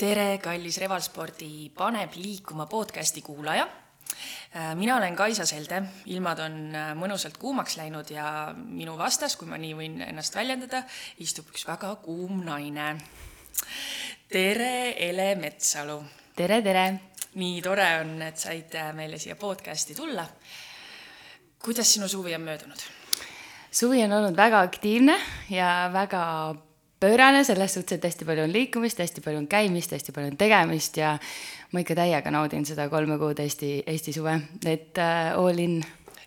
tere, kallis Revalspordi Paneb liikuma podcasti kuulaja. mina olen Kaisa Selde, ilmad on mõnusalt kuumaks läinud ja minu vastas, kui ma nii võin ennast väljendada, istub üks väga kuum naine. tere, Ele Metsalu. tere, tere. nii tore on, et said meile siia podcasti tulla. kuidas sinu suvi on möödunud? suvi on olnud väga aktiivne ja väga pöörane selles suhtes, et hästi palju on liikumist, hästi palju on käimist, hästi palju on tegemist ja ma ikka täiega naudin seda kolme kuud Eesti, Eesti suve, et äh, all in.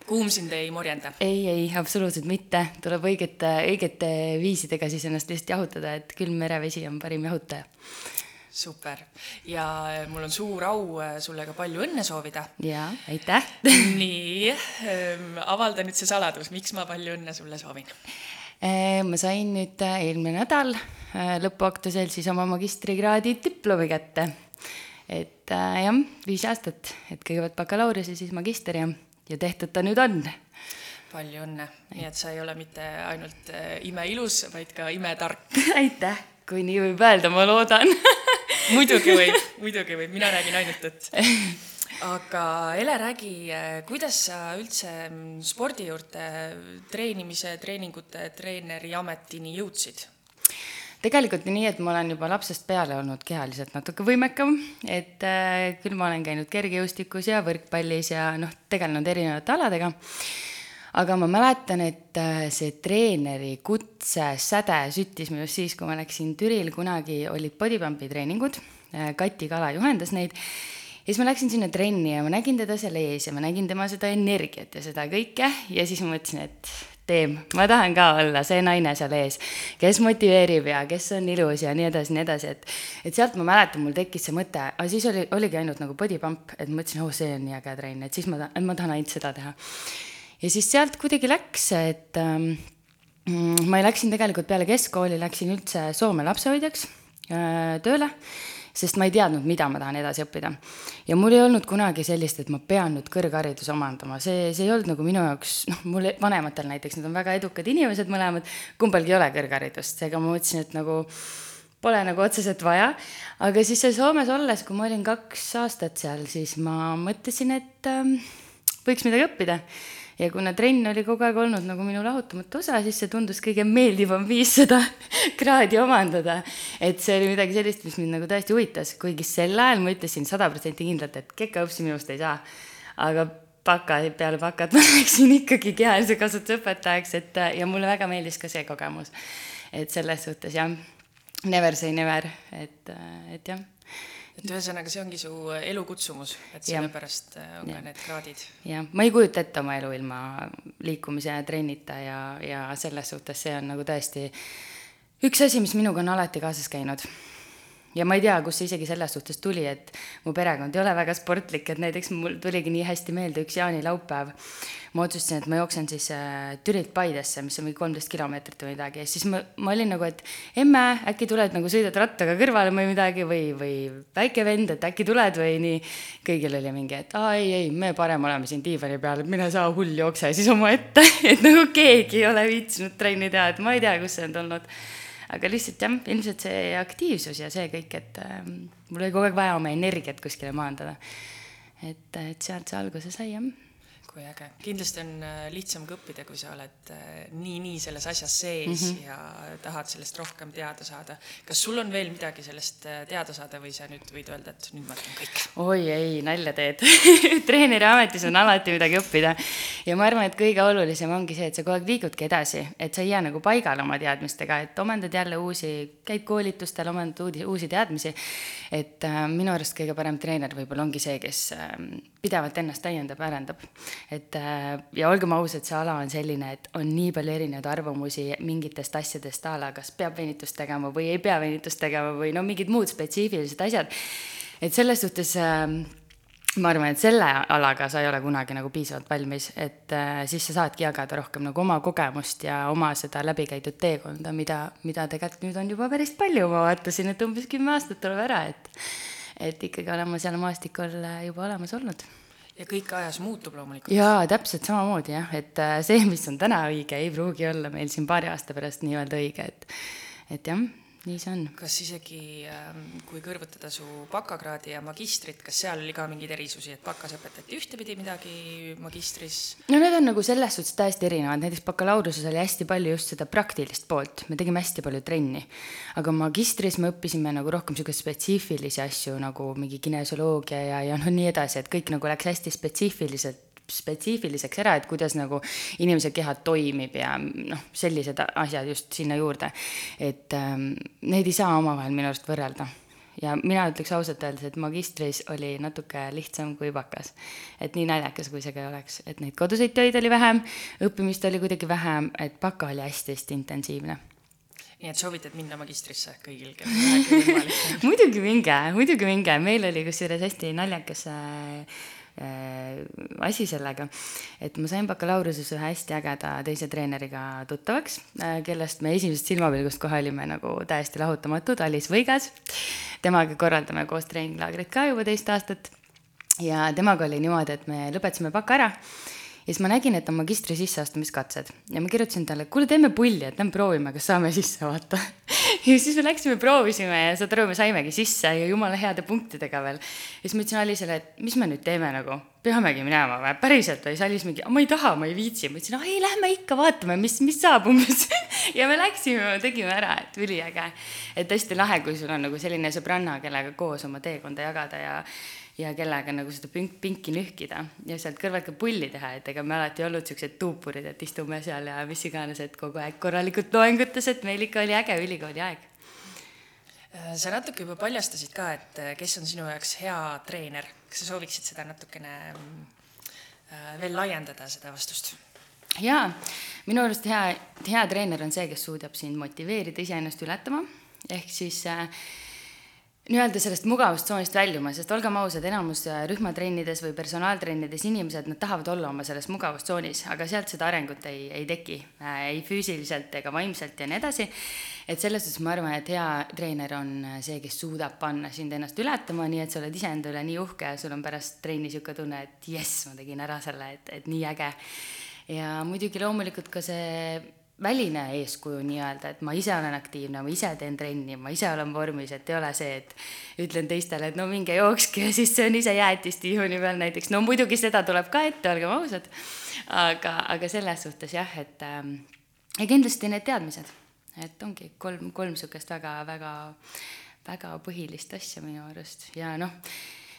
kuum sind ei morjenda? ei, ei, absoluutselt mitte, tuleb õigete, õigete viisidega siis ennast lihtsalt jahutada, et külm merevesi on parim jahutaja. super ja mul on suur au äh, sulle ka palju õnne soovida. jaa, aitäh nii ähm,, avalda nüüd see saladus, miks ma palju õnne sulle soovin Äh, ma sain nüüd äh, eelmine nädal äh, lõpuaktusel siis oma magistrikraadi diplomi kätte. et jah, viis aastat, et kõigepealt bakalaureus ja siis magister ja, ja tehtud ta nüüd on. palju õnne, nii et sa ei ole mitte ainult imeilus, vaid ka imetark aitäh, kui nii võib öelda, ma loodan. Muidugi võib, muidugi võib, mina räägin ainult tõtt aga Ele, räägi, kuidas sa üldse mm, spordi juurde treenimise, treeningute treeneri ametini jõudsid? tegelikult nii, et ma olen juba lapsest peale olnud kehaliselt natuke võimekam, et äh, küll ma olen käinud kergejõustikus ja võrkpallis ja noh, tegelenud erinevate aladega. aga ma mäletan, et äh, see treeneri kutsesäde süttis minust siis, kui ma läksin Türil, kunagi olid bodypump'i treeningud äh,, Kati Kala juhendas neid ja siis ma läksin sinna trenni ja ma nägin teda seal ees ja ma nägin tema seda energiat ja seda kõike. Ja siis ma mõtlesin, et Teem, ma tahan ka olla see naine seal ees, kes motiveerib ja kes on ilus ja nii edasi, nii edasi, et et sealt ma mäletan, mul tekkis see mõte, aga siis oli, oligi ainult nagu body pump, et mõtlesin, oh, see on nii äge trenn, et siis ma tahan, ma tahan ainult seda teha. ja siis sealt kuidagi läks, et ähm, ma läksin tegelikult peale keskkooli, läksin üldse Soome lapsehoidjaks äh, tööle sest ma ei teadnud, mida ma tahan edasi õppida. ja mul ei olnud kunagi sellist, et ma pean nüüd kõrghariduse omandama, see, see ei olnud nagu minu jaoks, noh, mul vanematel näiteks, nad on väga edukad inimesed mõlemad, kumbalgi ei ole kõrgharidust, seega ma mõtlesin, et nagu pole nagu otseselt vaja. aga siis seal Soomes olles, kui ma olin kaks aastat seal, siis ma mõtlesin, et ähm, võiks midagi õppida ja kuna trenn oli kogu aeg olnud nagu minu lahutamatu osa, siis see tundus kõige meeldivam viis seda kraadi omandada. et see oli midagi sellist, mis mind nagu tõesti huvitas, kuigi sel ajal ma ütlesin sada protsenti kindlalt, et kekaõpsi minust ei saa. aga baka, peale bakat ma läksin ikkagi kehalise kasvatuse õpetajaks, et ja mulle väga meeldis ka see kogemus. et selles suhtes jah, never say never, et, et jah et ühesõnaga, see ongi su elukutsumus, et sellepärast äh, on ja. ka need kraadid. jah, ma ei kujuta ette oma elu ilma liikumise ja trennita ja, ja selles suhtes see on nagu tõesti üks asi, mis minuga on alati kaasas käinud ja ma ei tea, kust see isegi selles suhtes tuli, et mu perekond ei ole väga sportlik, et näiteks mul tuligi nii hästi meelde üks jaanilaupäev. ma otsustasin, et ma jooksen siis äh, Türilt Paidesse, mis on mingi kolmteist kilomeetrit või midagi ja siis ma, ma olin nagu, et emme, äkki tuled nagu sõidad rattaga kõrvale või midagi või, või väike vend, et äkki tuled või nii. kõigil oli mingi, et aa ei, ei, me parem oleme siin diivani peal, mine sa hull jookse siis omaette et nagu keegi ei ole viitsinud trenni teha, et ma ei tea, kust see on tulnud aga lihtsalt jah, ilmselt see aktiivsus ja see kõik, et äh, mul oli kogu aeg vaja oma energiat kuskile maandada. et, et sealt see alguse sai jah kui äge, kindlasti on äh, lihtsam ka õppida, kui sa oled nii-nii äh, selles asjas sees mm -hmm. ja tahad sellest rohkem teada saada. kas sul on veel midagi sellest äh, teada saada või sa nüüd võid öelda, et nüüd ma tean kõik? oi ei, nalja teed treeneri ametis on alati midagi õppida. ja ma arvan, et kõige olulisem ongi see, et sa kogu aeg liigudki edasi, et sa ei jää nagu paigale oma teadmistega, et omandad jälle uusi, käid koolitustel, omandad uusi, uusi teadmisi. et äh, minu arust kõige parem treener võib-olla ongi see, kes äh, pidevalt ennast täiendab, arendab et äh, ja olgem ausad, see ala on selline, et on nii palju erinevaid arvamusi mingitest asjadest a la kas peab venitust tegema või ei pea venitust tegema või no mingid muud spetsiifilised asjad. et selles suhtes äh, ma arvan, et selle alaga sa ei ole kunagi nagu piisavalt valmis, et äh, siis sa saadki jagada rohkem nagu oma kogemust ja oma seda läbikäidud teekonda, mida, mida tegelikult nüüd on juba päris palju, ma vaatasin, et umbes kümme aastat tuleb ära, et et ikkagi olen ma seal maastikul juba olemas olnud ja kõik ajas muutub loomulikult. jaa, täpselt samamoodi jah, et äh, see, mis on täna õige, ei pruugi olla meil siin paari aasta pärast nii-öelda õige, et et jah, nii see on. kas isegi, ähm, kui kõrvutada su bakakraadi ja magistrit, kas seal oli ka mingeid erisusi, et bakas õpetati ühtepidi midagi, magistris? no need on nagu selles suhtes täiesti erinevad, näiteks bakalaureuse oli hästi palju just seda praktilist poolt, me tegime hästi palju trenni. aga magistris me õppisime nagu rohkem sihukeseid spetsiifilisi asju nagu mingi kinesioloogia ja, ja noh, nii edasi, et kõik nagu läks hästi spetsiifiliselt spetsiifiliseks ära, et kuidas nagu inimese keha toimib ja noh, sellised asjad just sinna juurde. et ähm, neid ei saa omavahel minu arust võrrelda. Ja mina ütleks ausalt öeldes, et magistris oli natuke lihtsam kui bakas. et nii naljakas, kui see ka ei oleks, et neid koduseid töid oli vähem, õppimist oli kuidagi vähem, et baka oli hästi-hästi intensiivne. Nii et soovitad minna magistrisse kõigil, kellel vähegi võimalik muidugi minge, muidugi minge, meil oli kusjuures hästi naljakas Äh, asi sellega, et ma sain bakalaureuse ühe hästi ägeda teise treeneriga tuttavaks, äh, kellest me esimesest silmapilgust kohe olime nagu täiesti lahutamatud, Alice Võigas. temaga korraldame koos treeninglaagrit ka juba teist aastat. ja temaga oli niimoodi, et me lõpetasime baka ära ja siis ma nägin, et on magistri sisseastumiskatsed ja ma kirjutasin talle, kuule, teeme pulli, et lähme proovime, kas saame sisse, vaata. ja siis me läksime, proovisime ja saad aru, me saimegi sisse ja jumala heade punktidega veel. ja siis ma ütlesin Alisele, et mis me nüüd teeme nagu, peamegi minema või, päriselt või, siis Alis mingi, ma ei taha, ma ei viitsi. ma ütlesin, ei, lähme ikka vaatame, mis, mis saab umbes ja me läksime, tegime ära, et üliäge. et hästi lahe, kui sul on nagu selline sõbranna, kellega koos oma teekonda jagada ja ja kellega nagu seda pink, pinki nühkida ja sealt kõrvalt ka pulli teha, et ega me alati ei olnud siuksed tuupurid, et istume seal ja mis iganes, et kogu aeg korralikult loengutes, et meil ikka oli äge ülikooli aeg. sa natuke juba paljastasid ka, et kes on sinu jaoks hea treener, kas sa sooviksid seda natukene äh, veel laiendada, seda vastust? jaa, minu arust hea, hea treener on see, kes suudab sind motiveerida iseennast ületama, ehk siis äh, nii-öelda sellest mugavustsoonist väljuma, sest olgem ausad, enamus äh, rühmatrennides või personaaltrennides inimesed, nad tahavad olla oma selles mugavustsoonis, aga sealt seda arengut ei, ei teki äh,, ei füüsiliselt ega vaimselt ja nii edasi. et selles suhtes ma arvan, et hea treener on äh, see, kes suudab panna sind ennast ületama, nii et sa oled iseenda üle nii uhke ja sul on pärast trenni niisugune tunne, et jess, ma tegin ära selle, et, et nii äge. ja muidugi loomulikult ka see väline eeskuju nii-öelda, et ma ise olen aktiivne, ma ise teen trenni, ma ise olen vormis, et ei ole see, et ütlen teistele, et no minge jookske ja siis söön ise jäätist tiiuni peal näiteks. no muidugi seda tuleb ka ette, olgem ausad. aga, aga selles suhtes jah, et ähm, ja kindlasti need teadmised, et ongi kolm, kolm sihukest väga, väga, väga põhilist asja minu arust ja noh,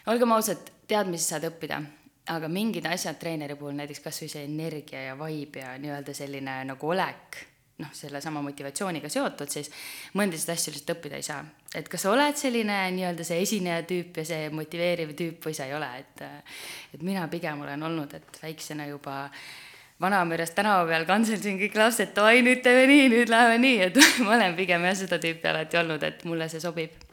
olgem ausad, teadmisi saad õppida aga mingid asjad treeneri puhul, näiteks kasvõi see energia ja vibe ja nii-öelda selline nagu olek, noh, sellesama motivatsiooniga seotud, siis mõndasid asju lihtsalt õppida ei saa. et kas sa oled selline nii-öelda see esineja tüüp ja see motiveeriv tüüp või sa ei ole, et et mina pigem olen olnud, et väiksena juba Vanameres tänava peal kantseldasin kõik lapsed, davai, nüüd teeme nii, nüüd läheme nii, et ma olen pigem jah seda tüüpi alati olnud, et mulle see sobib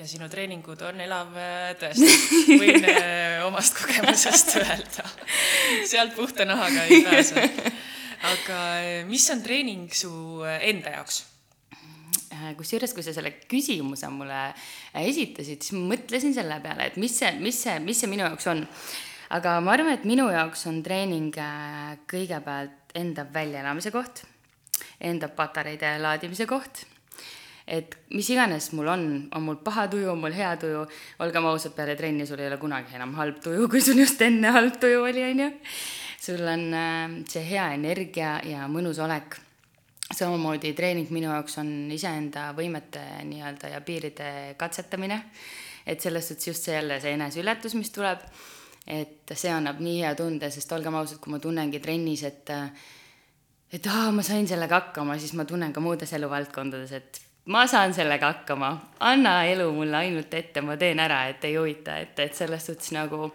ja sinu treeningud on elav äh, tõestus, võin äh, omast kogemusest öelda. sealt puhta nahaga ei pääse. aga äh, mis on treening su enda jaoks? kusjuures, kui sa selle küsimuse mulle esitasid, siis ma mõtlesin selle peale, et mis see, mis see, mis see minu jaoks on. aga ma arvan, et minu jaoks on treening kõigepealt enda väljaelamise koht, enda patareide laadimise koht et mis iganes mul on, on mul paha tuju, on mul hea tuju, olgem ausad, peale trenni sul ei ole kunagi enam halb tuju, kui sul just enne halb tuju oli, on ju. sul on äh, see hea energia ja mõnus olek. samamoodi treening minu jaoks on iseenda võimete nii-öelda ja piiride katsetamine. et selles suhtes just see jälle see eneseületus, mis tuleb, et see annab nii hea tunde, sest olgem ausad, kui ma tunnengi trennis, et et aa, ma sain sellega hakkama, siis ma tunnen ka muudes eluvaldkondades, et ma saan sellega hakkama, anna elu mulle ainult ette, ma teen ära, et ei huvita, et, et selles suhtes nagu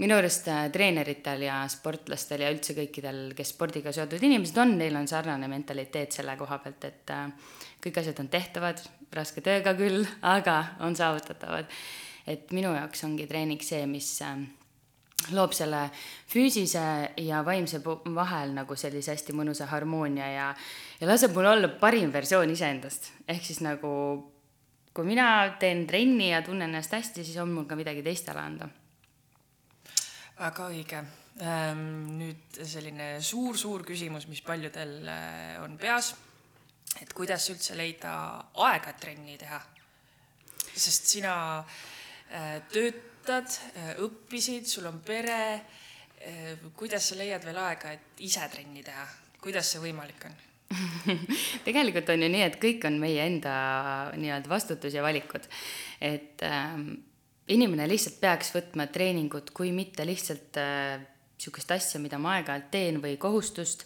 minu arust äh, treeneritel ja sportlastel ja üldse kõikidel, kes spordiga seotud inimesed on, neil on sarnane mentaliteet selle koha pealt, et äh, kõik asjad on tehtavad, raske tööga küll, aga on saavutatavad. et minu jaoks ongi treening see, mis äh, loob selle füüsise ja vaimse vahel nagu sellise hästi mõnusa harmoonia ja, ja laseb mul olla parim versioon iseendast. ehk siis nagu kui mina teen trenni ja tunnen ennast hästi, siis on mul ka midagi teistele anda. väga õige. Ehm, nüüd selline suur-suur küsimus, mis paljudel äh, on peas. et kuidas üldse leida aega trenni teha. sest sina äh, töötad äh,, õppisid, sul on pere äh,. kuidas sa leiad veel aega, et ise trenni teha, kuidas see võimalik on? tegelikult on ju nii, et kõik on meie enda nii-öelda vastutus ja valikud. et ähm, inimene lihtsalt peaks võtma treeningut, kui mitte lihtsalt niisugust äh, asja, mida ma aeg-ajalt teen või kohustust,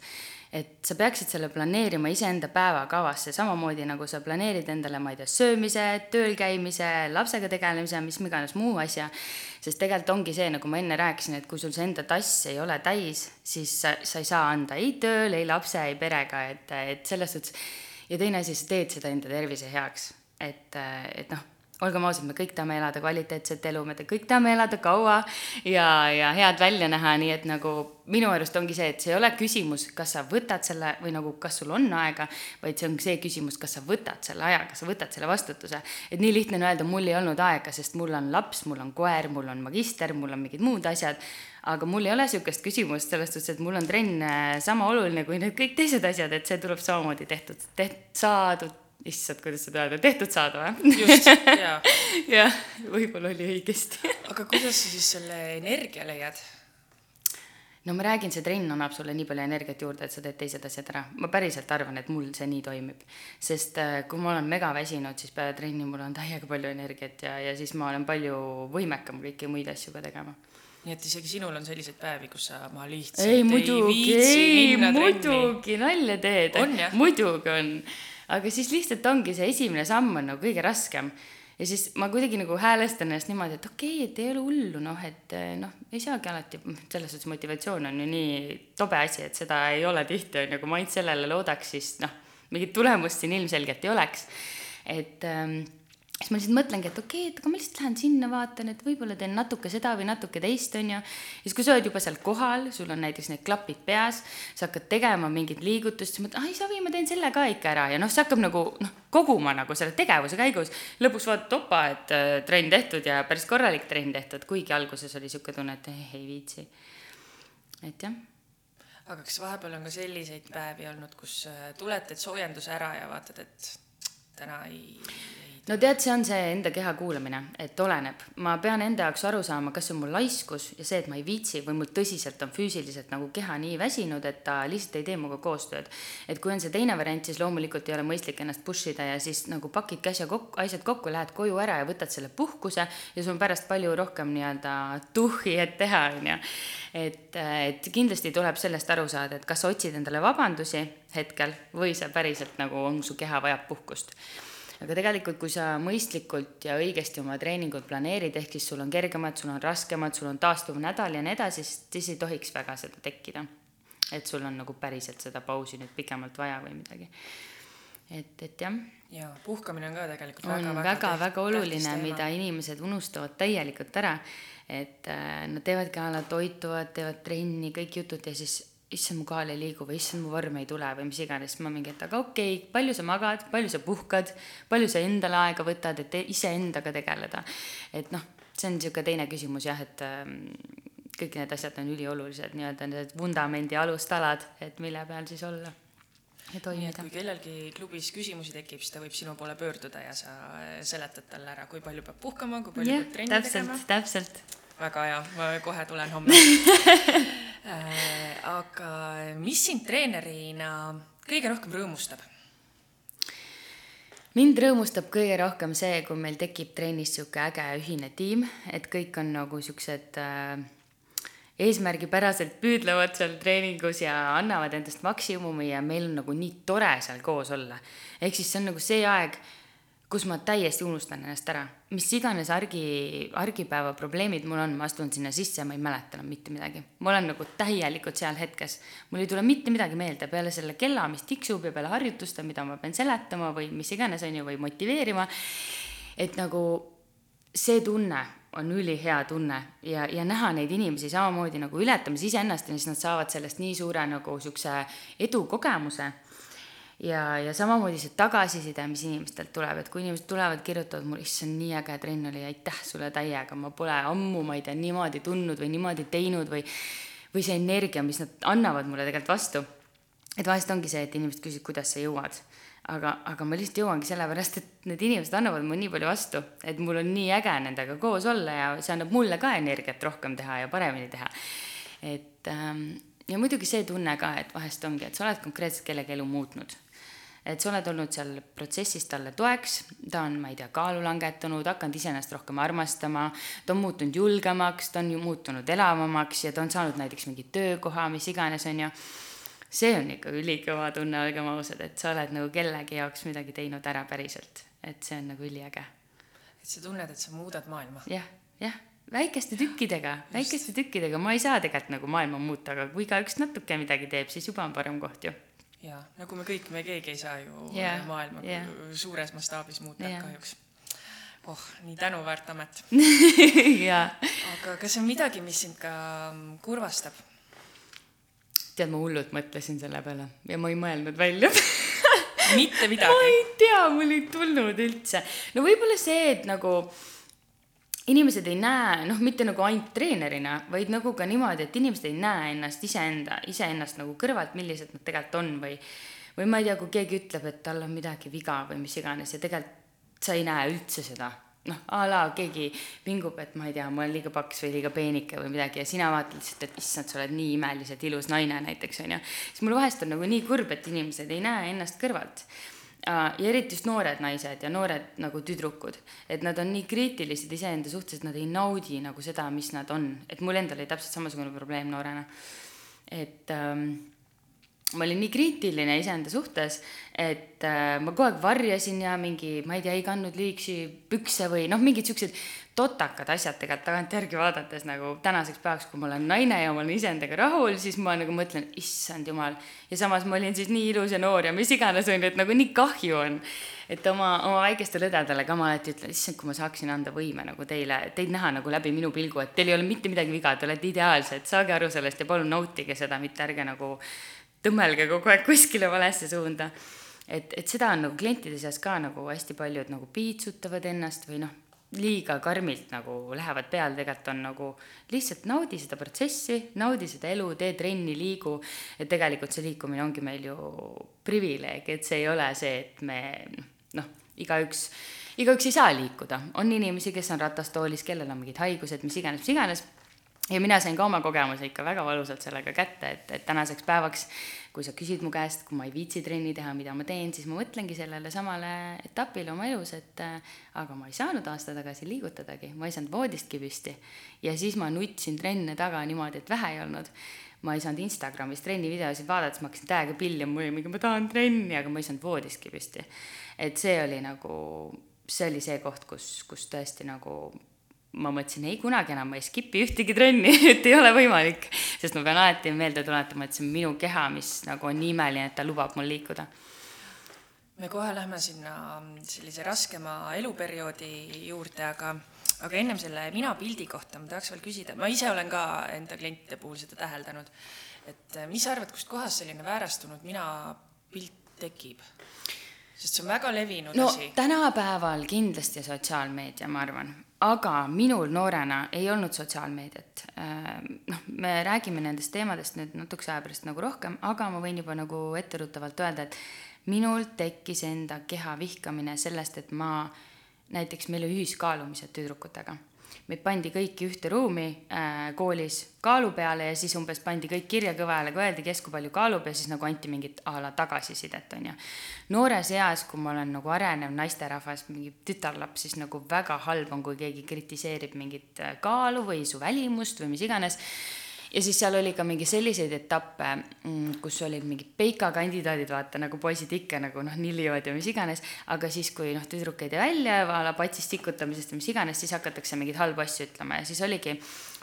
et sa peaksid selle planeerima iseenda päevakavasse, samamoodi nagu sa planeerid endale, ma ei tea, söömise, tööl käimise, lapsega tegelemise, mis iganes muu asja, sest tegelikult ongi see, nagu ma enne rääkisin, et kui sul see enda tass ei ole täis, siis sa, sa ei saa anda ei tööl, ei lapse, ei perega, et, et selles suhtes ja teine asi, sa teed seda enda tervise heaks, et, et noh olgem ausad, me kõik tahame elada kvaliteetset elu, me kõik tahame elada kaua ja, ja head välja näha, nii et nagu minu arust ongi see, et see ei ole küsimus, kas sa võtad selle või nagu, kas sul on aega, vaid see on see küsimus, kas sa võtad selle aja, kas sa võtad selle vastutuse. et nii lihtne on öelda, mul ei olnud aega, sest mul on laps, mul on koer, mul on magister, mul on mingid muud asjad, aga mul ei ole niisugust küsimust selles suhtes, et mul on trenn sama oluline kui need kõik teised asjad, et see tuleb samamoodi tehtud, teht-, saadud issand, kuidas seda öelda, tehtud saada või? just, jaa. jah, võib-olla oli õigesti aga kuidas sa siis selle energia leiad? no ma räägin, see trenn annab sulle nii palju energiat juurde, et sa teed teised asjad ära. ma päriselt arvan, et mul see nii toimib. sest äh, kui ma olen megaväsinud, siis peale trenni mul on täiega palju energiat ja, ja siis ma olen palju võimekam kõiki muid asju ka tegema nii et isegi sinul on selliseid päevi, kus sa, ma lihtsalt ei, muidugi, ei, muidugi, nalja teed. muidugi on aga siis lihtsalt ongi see esimene samm on nagu kõige raskem. ja siis ma kuidagi nagu häälestan ennast niimoodi, et okei okay,, et ei ole hullu, noh, et eh, noh, ei saagi alati, selles suhtes motivatsioon on ju nii tobe asi, et seda ei ole tihti, on ju, kui ma ainult sellele loodaks, siis noh, mingit tulemust siin ilmselgelt ei oleks. et ähm, siis ma lihtsalt mõtlengi, et okei okay,, et aga ma lihtsalt lähen sinna, vaatan, et võib-olla teen natuke seda või natuke teist, on ju. ja siis, kui sa oled juba seal kohal, sul on näiteks need klapid peas, sa hakkad tegema mingit liigutust, siis mõtled, ai, savi, ma teen selle ka ikka ära ja noh, see hakkab nagu noh, koguma nagu selle tegevuse käigus. lõpuks vaatad, opa, et äh, trenn tehtud ja päris korralik trenn tehtud, kuigi alguses oli niisugune tunne, et eh, ei viitsi. et jah aga kas vahepeal on ka selliseid päevi olnud, kus äh, tuled, teed soojenduse ära ja vaatad, et täna ei, no tead, see on see enda keha kuulamine, et oleneb, ma pean enda jaoks aru saama, kas see on mul laiskus ja see, et ma ei viitsi või mul tõsiselt on füüsiliselt nagu keha nii väsinud, et ta lihtsalt ei tee minuga koostööd. et kui on see teine variant, siis loomulikult ei ole mõistlik ennast push ida ja siis nagu pakidki asja kokku, asjad kokku, lähed koju ära ja võtad selle puhkuse ja sul on pärast palju rohkem nii-öelda tuhhi, et teha, on ju. et, et kindlasti tuleb sellest aru saada, et kas sa otsid endale vabandusi hetkel või sa päriselt nagu on, su keha vajab puhkust aga tegelikult, kui sa mõistlikult ja õigesti oma treeningud planeerid, ehk siis sul on kergemad, sul on raskemad, sul on taastuv nädal ja nii edasi, siis ei tohiks väga seda tekkida. et sul on nagu päriselt seda pausi nüüd pikemalt vaja või midagi. et, et jah. ja puhkamine on ka tegelikult on väga, väga, väga oluline, mida inimesed unustavad täielikult ära. et äh, nad teevadki a la toituvad, teevad trenni, kõik jutud ja siis issand, mu kaal ei liigu või issand, mu vorm ei tule või mis iganes, ma mingi, et aga okei okay,, palju sa magad, palju sa puhkad, palju sa endale aega võtad, et iseendaga tegeleda. et noh, see on niisugune teine küsimus jah, et ähm, kõik need asjad on üliolulised, nii-öelda need vundamendi alustalad, et mille peal siis olla ja toimida. kui kellelgi klubis küsimusi tekib, siis ta võib sinu poole pöörduda ja sa seletad talle ära, kui palju peab puhkama, kui palju yeah, peab trenni täpselt, tegema. täpselt. Väga hea, ma kohe tulen homme Äh, aga mis sind treenerina kõige rohkem rõõmustab? mind rõõmustab kõige rohkem see, kui meil tekib trennis niisugune äge ühine tiim, et kõik on nagu niisugused äh, eesmärgipäraselt püüdlevad seal treeningus ja annavad endast maksimumi ja meil on nagu nii tore seal koos olla. ehk siis see on nagu see aeg, kus ma täiesti unustan ennast ära. mis iganes argi, argipäeva probleemid mul on, ma astun sinna sisse ja ma ei mäleta enam mitte midagi. ma olen nagu täielikult seal hetkes. mul ei tule mitte midagi meelde peale selle kella, mis tiksub ja peale harjutuste, mida ma pean seletama või mis iganes, on ju, või motiveerima. et nagu see tunne on ülihea tunne ja, ja näha neid inimesi samamoodi nagu ületamas iseennast ja siis nad saavad sellest nii suure nagu niisuguse edukogemuse ja, ja samamoodi see tagasiside, mis inimestelt tuleb, et kui inimesed tulevad, kirjutavad mulle, issand, nii äge trenn oli, aitäh sulle täiega, ma pole ammu, ma ei tea, niimoodi tundnud või niimoodi teinud või või see energia, mis nad annavad mulle tegelikult vastu. et vahest ongi see, et inimesed küsivad, kuidas sa jõuad. aga, aga ma lihtsalt jõuangi sellepärast, et need inimesed annavad mulle nii palju vastu, et mul on nii äge nendega koos olla ja see annab mulle ka energiat rohkem teha ja paremini teha. et ähm, ja muidugi see tunne ka, et vahest ongi, et sa oled konkreetselt kellegi elu muutnud et sa oled olnud seal protsessis talle toeks, ta on, ma ei tea, kaalu langetanud, hakanud iseennast rohkem armastama, ta on muutunud julgemaks, ta on ju muutunud elavamaks ja ta on saanud näiteks mingi töökoha, mis iganes, on ju. see on ikka ülikõva tunne, olgem ausad, et sa oled nagu kellegi jaoks midagi teinud ära päriselt, et see on nagu üliäge. et sa tunned, et sa muudad maailma ja,. jah, jah väikeste tükkidega, väikeste tükkidega, ma ei saa tegelikult nagu maailma muuta, aga kui igaüks natuke midagi teeb, siis juba on parem koht ju jaa, nagu me kõik, me keegi ei saa ju yeah, maailma yeah. suures mastaabis muuta yeah. kahjuks. oh, nii tänuväärt amet aga kas on midagi, mis sind ka mm, kurvastab? tead, ma hullult mõtlesin selle peale ja ma ei mõelnud välja mitte midagi? ma ei tea, mul ei tulnud üldse. no võib-olla see, et nagu inimesed ei näe, noh, mitte nagu ainult treenerina, vaid nagu ka niimoodi, et inimesed ei näe ennast iseenda, iseennast nagu kõrvalt, millised nad tegelikult on või või ma ei tea, kui keegi ütleb, et tal on midagi viga või mis iganes ja tegelikult sa ei näe üldse seda. noh, a la keegi vingub, et ma ei tea, ma olen liiga paks või liiga peenike või midagi ja sina vaatad lihtsalt, et issand, sa oled nii imeliselt ilus naine näiteks, on ju. siis mul vahest on nagu nii kurb, et inimesed ei näe ennast kõrvalt ja eriti just noored naised ja noored nagu tüdrukud, et nad on nii kriitilised iseenda suhtes, et nad ei naudi nagu seda, mis nad on, et mul endal oli täpselt samasugune probleem noorena. et ähm, ma olin nii kriitiline iseenda suhtes, et äh, ma kogu aeg varjasin ja mingi, ma ei tea, ei kandnud liigsi pükse või noh, mingid siuksed totakad asjad tegelikult tagantjärgi vaadates nagu tänaseks päevaks, kui ma olen naine ja ma olen iseendaga rahul, siis ma nagu mõtlen, issand jumal. ja samas ma olin siis nii ilus ja noor ja mis iganes on ju, et nagu nii kahju on. et oma, oma väikestele õdedele ka ma alati ütlen, issand, kui ma saaksin anda võime nagu teile, teid näha nagu läbi minu pilgu, et teil ei ole mitte midagi viga, te olete ideaalsed, saage aru sellest ja palun nautige seda, mitte ärge nagu tõmmelge kogu aeg kuskile valesse suunda et, et seda on nagu klientide seas ka nagu hästi paljud nagu piitsutavad ennast või noh, liiga karmilt nagu lähevad peale, tegelikult on nagu lihtsalt naudi seda protsessi, naudi seda elu, tee trenni, liigu. et tegelikult see liikumine ongi meil ju privileeg, et see ei ole see, et me noh, igaüks, igaüks ei saa liikuda, on inimesi, kes on ratastoolis, kellel on mingid haigused, mis iganes, mis iganes ja mina sain ka oma kogemuse ikka väga valusalt sellega kätte, et, et tänaseks päevaks, kui sa küsid mu käest, kui ma ei viitsi trenni teha, mida ma teen, siis ma mõtlengi sellele samale etapile oma elus, et äh, aga ma ei saanud aasta tagasi liigutadagi, ma ei saanud voodistki püsti. ja siis ma nutsin trenne taga niimoodi, et vähe ei olnud. ma ei saanud Instagramis trennivideosid vaadata, siis ma hakkasin täiega pillima, mul oli mingi, ma tahan trenni, aga ma ei saanud voodistki püsti. et see oli nagu, see oli see koht, kus, kus tõesti nagu ma mõtlesin, ei kunagi enam ma ei skip'i ühtegi trenni, et ei ole võimalik. sest ma pean alati meelde tuletama, et see on minu keha, mis nagu on nii imeline, et ta lubab mul liikuda. me kohe lähme sinna sellise raskema eluperioodi juurde, aga, aga ennem selle mina-pildi kohta ma tahaks veel küsida, ma ise olen ka enda klientide puhul seda täheldanud, et mis sa arvad, kustkohast selline väärastunud mina-pilt tekib? sest see on väga levinud no, asi. tänapäeval kindlasti sotsiaalmeedia, ma arvan, aga minul noorena ei olnud sotsiaalmeediat. Ehm, noh, me räägime nendest teemadest nüüd natukese aja pärast nagu rohkem, aga ma võin juba nagu etteruttavalt öelda, et minul tekkis enda keha vihkamine sellest, et ma, näiteks meil oli ühiskaalumised tüdrukutega meid pandi kõiki ühte ruumi äh, koolis kaalu peale ja siis umbes pandi kõik kirja kõva häälega, öeldi, kes kui palju kaalub ja siis nagu anti mingit a la tagasisidet, on ju. noores eas, kui ma olen nagu arenev naisterahvas, mingi tütarlaps, siis nagu väga halb on, kui keegi kritiseerib mingit äh, kaalu või su välimust või mis iganes ja siis seal oli ka mingi selliseid etappe, mm, kus olid mingid peika kandidaadid, vaata nagu poisid ikka nagu noh, nillivad ja mis iganes, aga siis, kui noh, tüdruk ei tee välja a la patsist tikutamisest või mis iganes, siis hakatakse mingeid halbu asju ütlema. Ja siis oligi,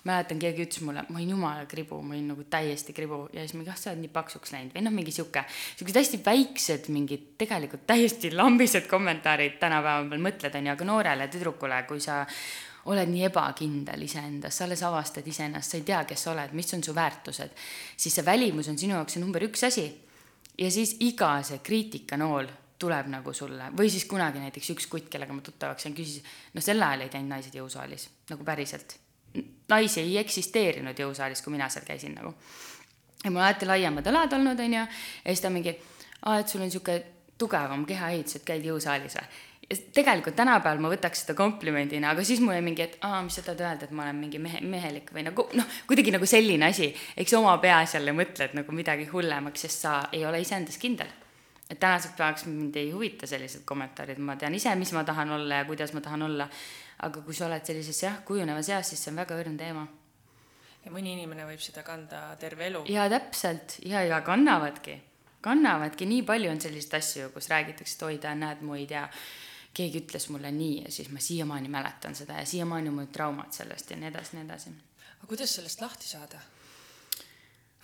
mäletan, keegi ütles mulle, ma olin jumala kribu, ma olin nagu täiesti kribu. Ja siis mingi, ah, sa oled nii paksuks läinud. Või noh, mingi sihuke, siuksed hästi väiksed mingid tegelikult täiesti lambised kommentaarid tänapäeval mõtled, on ju, aga noorele tüdrukule, kui sa oled nii ebakindel iseendas, sa alles avastad iseennast, sa ei tea, kes sa oled, mis on su väärtused, siis see välimus on sinu jaoks see number üks asi. ja siis iga see kriitikanool tuleb nagu sulle või siis kunagi näiteks üks kutt, kellega ma tuttavaks sain, küsis, no sel ajal ei käinud naised jõusaalis, nagu päriselt. naisi ei eksisteerinud jõusaalis, kui mina seal käisin nagu. ja mul alati laiemad õlad olnud, onju, ja siis ta mingi, aa, et sul on sihuke tugevam kehaehitus, et käid jõusaalis või. Tegelikult tänapäeval ma võtaks seda komplimendina, aga siis mul oli mingi, et aa, mis sa tahad öelda, et ma olen mingi mehe, mehelik või nagu noh, kuidagi nagu selline asi, eks oma peas jälle mõtled nagu midagi hullemaks, sest sa ei ole iseendas kindel et tänaseks päevaks mind ei huvita sellised kommentaarid, ma tean ise, mis ma tahan olla ja kuidas ma tahan olla. aga kui sa oled sellises jah, kujunevas eas, siis see on väga õrn teema. ja mõni inimene võib seda kanda terve elu. ja täpselt ja, ja kannavadki, kannavadki, nii palju on selliseid asju, kus räägitakse, et oi, ta näed, ma ei tea, keegi ütles mulle nii ja siis ma siiamaani mäletan seda ja siiamaani on mul traumad sellest ja nii edasi, nii edasi aga kuidas sellest lahti saada?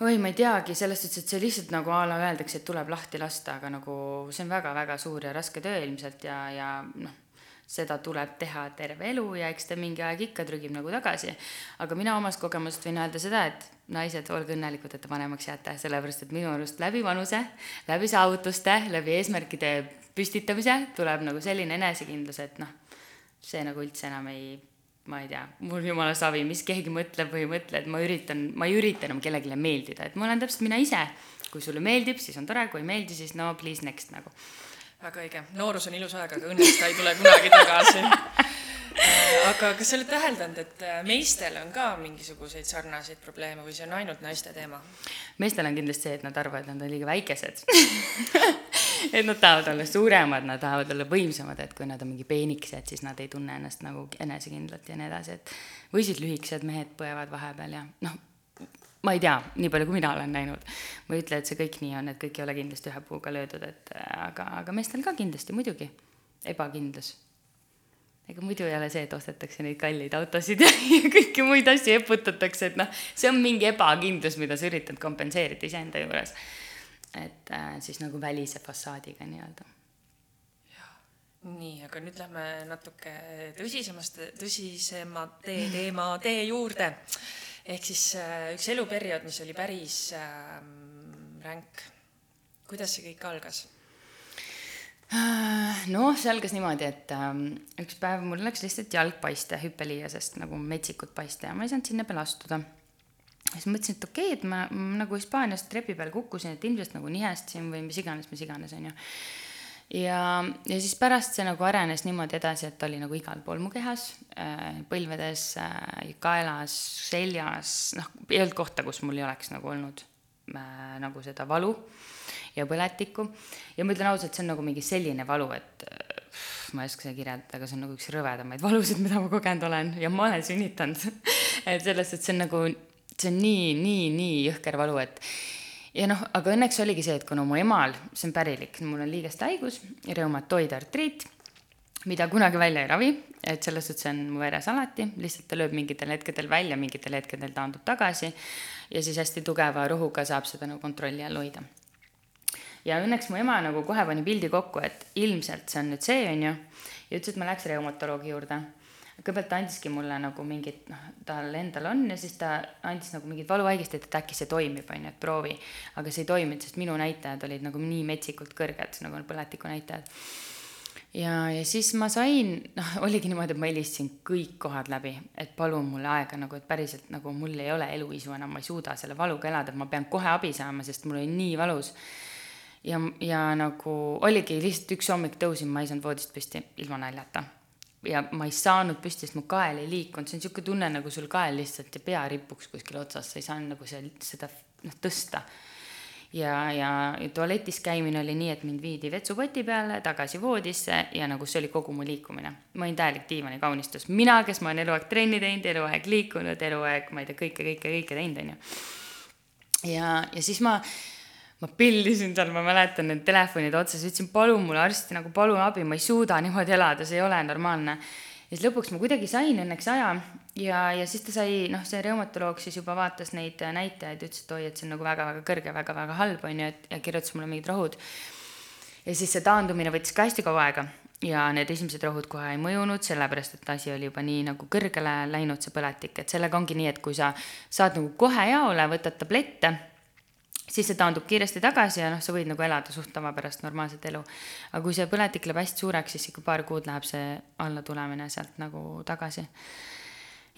oi, ma ei teagi, selles suhtes, et see lihtsalt nagu a la öeldakse, et tuleb lahti lasta, aga nagu see on väga-väga suur ja raske töö ilmselt ja, ja noh, seda tuleb teha terve elu ja eks ta mingi aeg ikka trügib nagu tagasi. aga mina omast kogemusest võin öelda seda, et naised, olge õnnelikud, et te vanemaks jääte, sellepärast et minu arust läbi vanuse, läbi saavutuste, läbi eesmärkide püstitamise tuleb nagu selline enesekindlus, et noh, see nagu üldse enam ei ma ei tea, mul jumala savi, mis keegi mõtleb või ei mõtle, et ma üritan, ma ei ürita enam kellelegi meeldida, et ma olen täpselt mina ise. kui sulle meeldib, siis on tore, kui ei meeldi, siis no please next nagu. Väga õige, noorus on ilus aeg, aga õnneks ta ei tule kunagi tagasi. aga kas sa oled täheldanud, et äh, meestel on ka mingisuguseid sarnaseid probleeme või see on ainult naiste teema? meestel on kindlasti see, et nad arvavad, et nad on liiga väikesed. et nad tahavad olla suuremad, nad tahavad olla võimsamad, et kui nad on mingi peenikesed, siis nad ei tunne ennast nagu enesekindlalt ja nii edasi, et või siis lühikesed mehed põevad vahepeal ja noh, ma ei tea, nii palju, kui mina olen näinud. ma ei ütle, et see kõik nii on, et kõik ei ole kindlasti ühe puuga löödud, et äh, aga, aga meestel ka kindlasti muidugi ebakindlus ega muidu ei ole see, et ostetakse neid kalleid autosid ja, kõiki muid asju eputatakse, et noh, see on mingi ebakindlus, mida sa üritad kompenseerida iseenda juures. et äh, siis nagu välise fassaadiga nii-öelda. nii, aga nüüd lähme natuke tõsisemast, tõsisema tee, teema tee juurde. Ehk siis äh, üks eluperiood, mis oli päris äh, ränk. kuidas see kõik algas? noh, see algas niimoodi, et ähm, üks päev mul läks lihtsalt jalg paiste hüppeliiasest nagu metsikult paiste ja ma ei saanud sinna peale astuda. siis mõtlesin, et okei okay,, et ma, ma nagu Hispaanias trepi peal kukkusin, et ilmselt nagu nihestasin või mis iganes, mis iganes, onju. ja, ja siis pärast see nagu arenes niimoodi edasi, et oli nagu igal pool mu kehas äh,, põlvedes äh,, kaelas, seljas, noh, ei olnud kohta, kus mul ei oleks nagu olnud äh, nagu seda valu ja põletikku. ja ma ütlen ausalt, see on nagu mingi selline valu, et ma ei oska seda kirjeldada, aga see on nagu üks rõvedamaid valusid, mida ma kogenud olen ja ma olen sünnitanud. et selles suhtes see on nagu, see on nii, nii, nii jõhker valu, et ja noh, aga õnneks oligi see, et kuna mu emal, see on pärilik, mul on liigeste haigus, reumatoidartriit, mida kunagi välja ei ravi, et selles suhtes on mu veres alati, lihtsalt ta lööb mingitel hetkedel välja, mingitel hetkedel taandub tagasi ja siis hästi tugeva rohuga saab seda nagu kontrolli all hoida ja õnneks mu ema nagu kohe pani pildi kokku, et ilmselt see on nüüd see, onju. ja ütles, et ma läheks reumatoloogi juurde. Kõigepealt ta andiski mulle nagu mingit, noh, tal endal on ja siis ta andis nagu mingit valuhaigestit, et äkki see toimib, onju, et proovi. aga see ei toiminud, sest minu näitajad olid nagu nii metsikult kõrged, nagu põletiku näitajad ja, ja siis ma sain, noh, oligi niimoodi, et ma helistasin kõik kohad läbi, et palun mulle aega nagu, et päriselt nagu mul ei ole eluisu enam, ma ei suuda selle valuga elada, ma pean kohe abi saama, sest mul oli nii valus. ja, ja nagu oligi lihtsalt üks hommik tõusin, ma ei saanud voodist püsti ilma naljata. Ja ma ei saanud püsti, sest mu kael ei liikunud, see on niisugune tunne, nagu sul kael lihtsalt ja pea ripuks kuskil otsas, sa ei saanud nagu seal seda noh, tõsta ja, ja, tualetis käimine oli nii, et mind viidi vetsupoti peale tagasi voodisse ja nagu see oli kogu mu liikumine. ma olin täielik diivanikaunistus, mina, kes ma olen eluaeg trenni teinud, eluaeg liikunud, eluaeg, ma ei tea, kõike, kõike, kõike teinud, onju. ja, ja siis ma, ma pillisin seal, ma mäletan need telefonid otsas, ütlesin palun mulle arsti nagu palun abi, ma ei suuda niimoodi elada, see ei ole normaalne. ja siis lõpuks ma kuidagi sain õnneks aja ja, ja siis ta sai, noh, see reumatoloog siis juba vaatas neid näitajaid, ütles, et oi, et see on nagu väga-väga kõrge väga,, väga-väga halb on ju, et ja kirjutas mulle mingid rohud. ja siis see taandumine võttis ka hästi kaua aega ja need esimesed rohud kohe ei mõjunud, sellepärast et asi oli juba nii nagu kõrgele läinud, see põletik, et sellega ongi nii, et kui sa saad nagu kohe jaole, võtad tablette siis see taandub kiiresti tagasi ja noh, sa võid nagu elada suht tavapärast normaalset elu. aga kui see põletik läheb hästi suureks, siis ikka paar kuud läheb see allatulemine sealt nagu tagasi.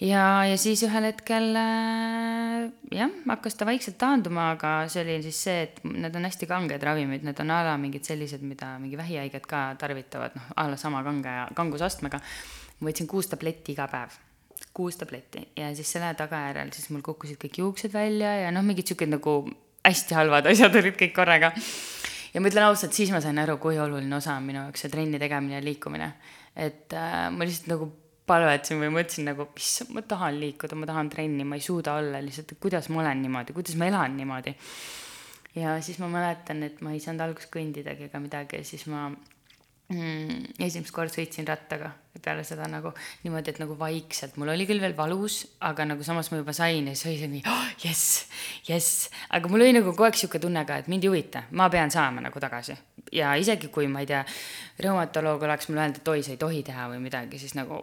ja, ja siis ühel hetkel äh, jah, hakkas ta vaikselt taanduma, aga see oli siis see, et need on hästi kanged ravimid, need on a la mingid sellised, mida mingi vähihaiged ka tarvitavad, noh, a la sama kange, kangusastmega. ma võtsin kuus tabletti iga päev kuus tabletti ja siis selle tagajärjel siis mul kukkusid kõik juuksed välja ja noh, mingid siuksed nagu hästi halvad asjad olid kõik korraga. ja ma ütlen ausalt, siis ma sain aru, kui oluline osa on minu jaoks see trenni tegemine ja liikumine. et äh, ma lihtsalt nagu palvetasin või mõtlesin nagu, issand, ma tahan liikuda, ma tahan trenni, ma ei suuda olla lihtsalt, kuidas ma olen niimoodi, kuidas ma elan niimoodi. ja siis ma mäletan, et ma ei saanud alguses kõndidagi ega midagi ja siis ma mm, esimest korda sõitsin rattaga peale seda nagu niimoodi, et nagu vaikselt, mul oli küll veel valus, aga nagu samas ma juba sain ja siis oli see nii oh,, jess, jess. aga mul oli nagu kogu aeg sihuke tunne ka, et mind ei huvita, ma pean saama nagu tagasi. ja isegi kui ma ei tea, reumatoloog oleks mulle öelnud, et oi, sa ei tohi teha või midagi, siis nagu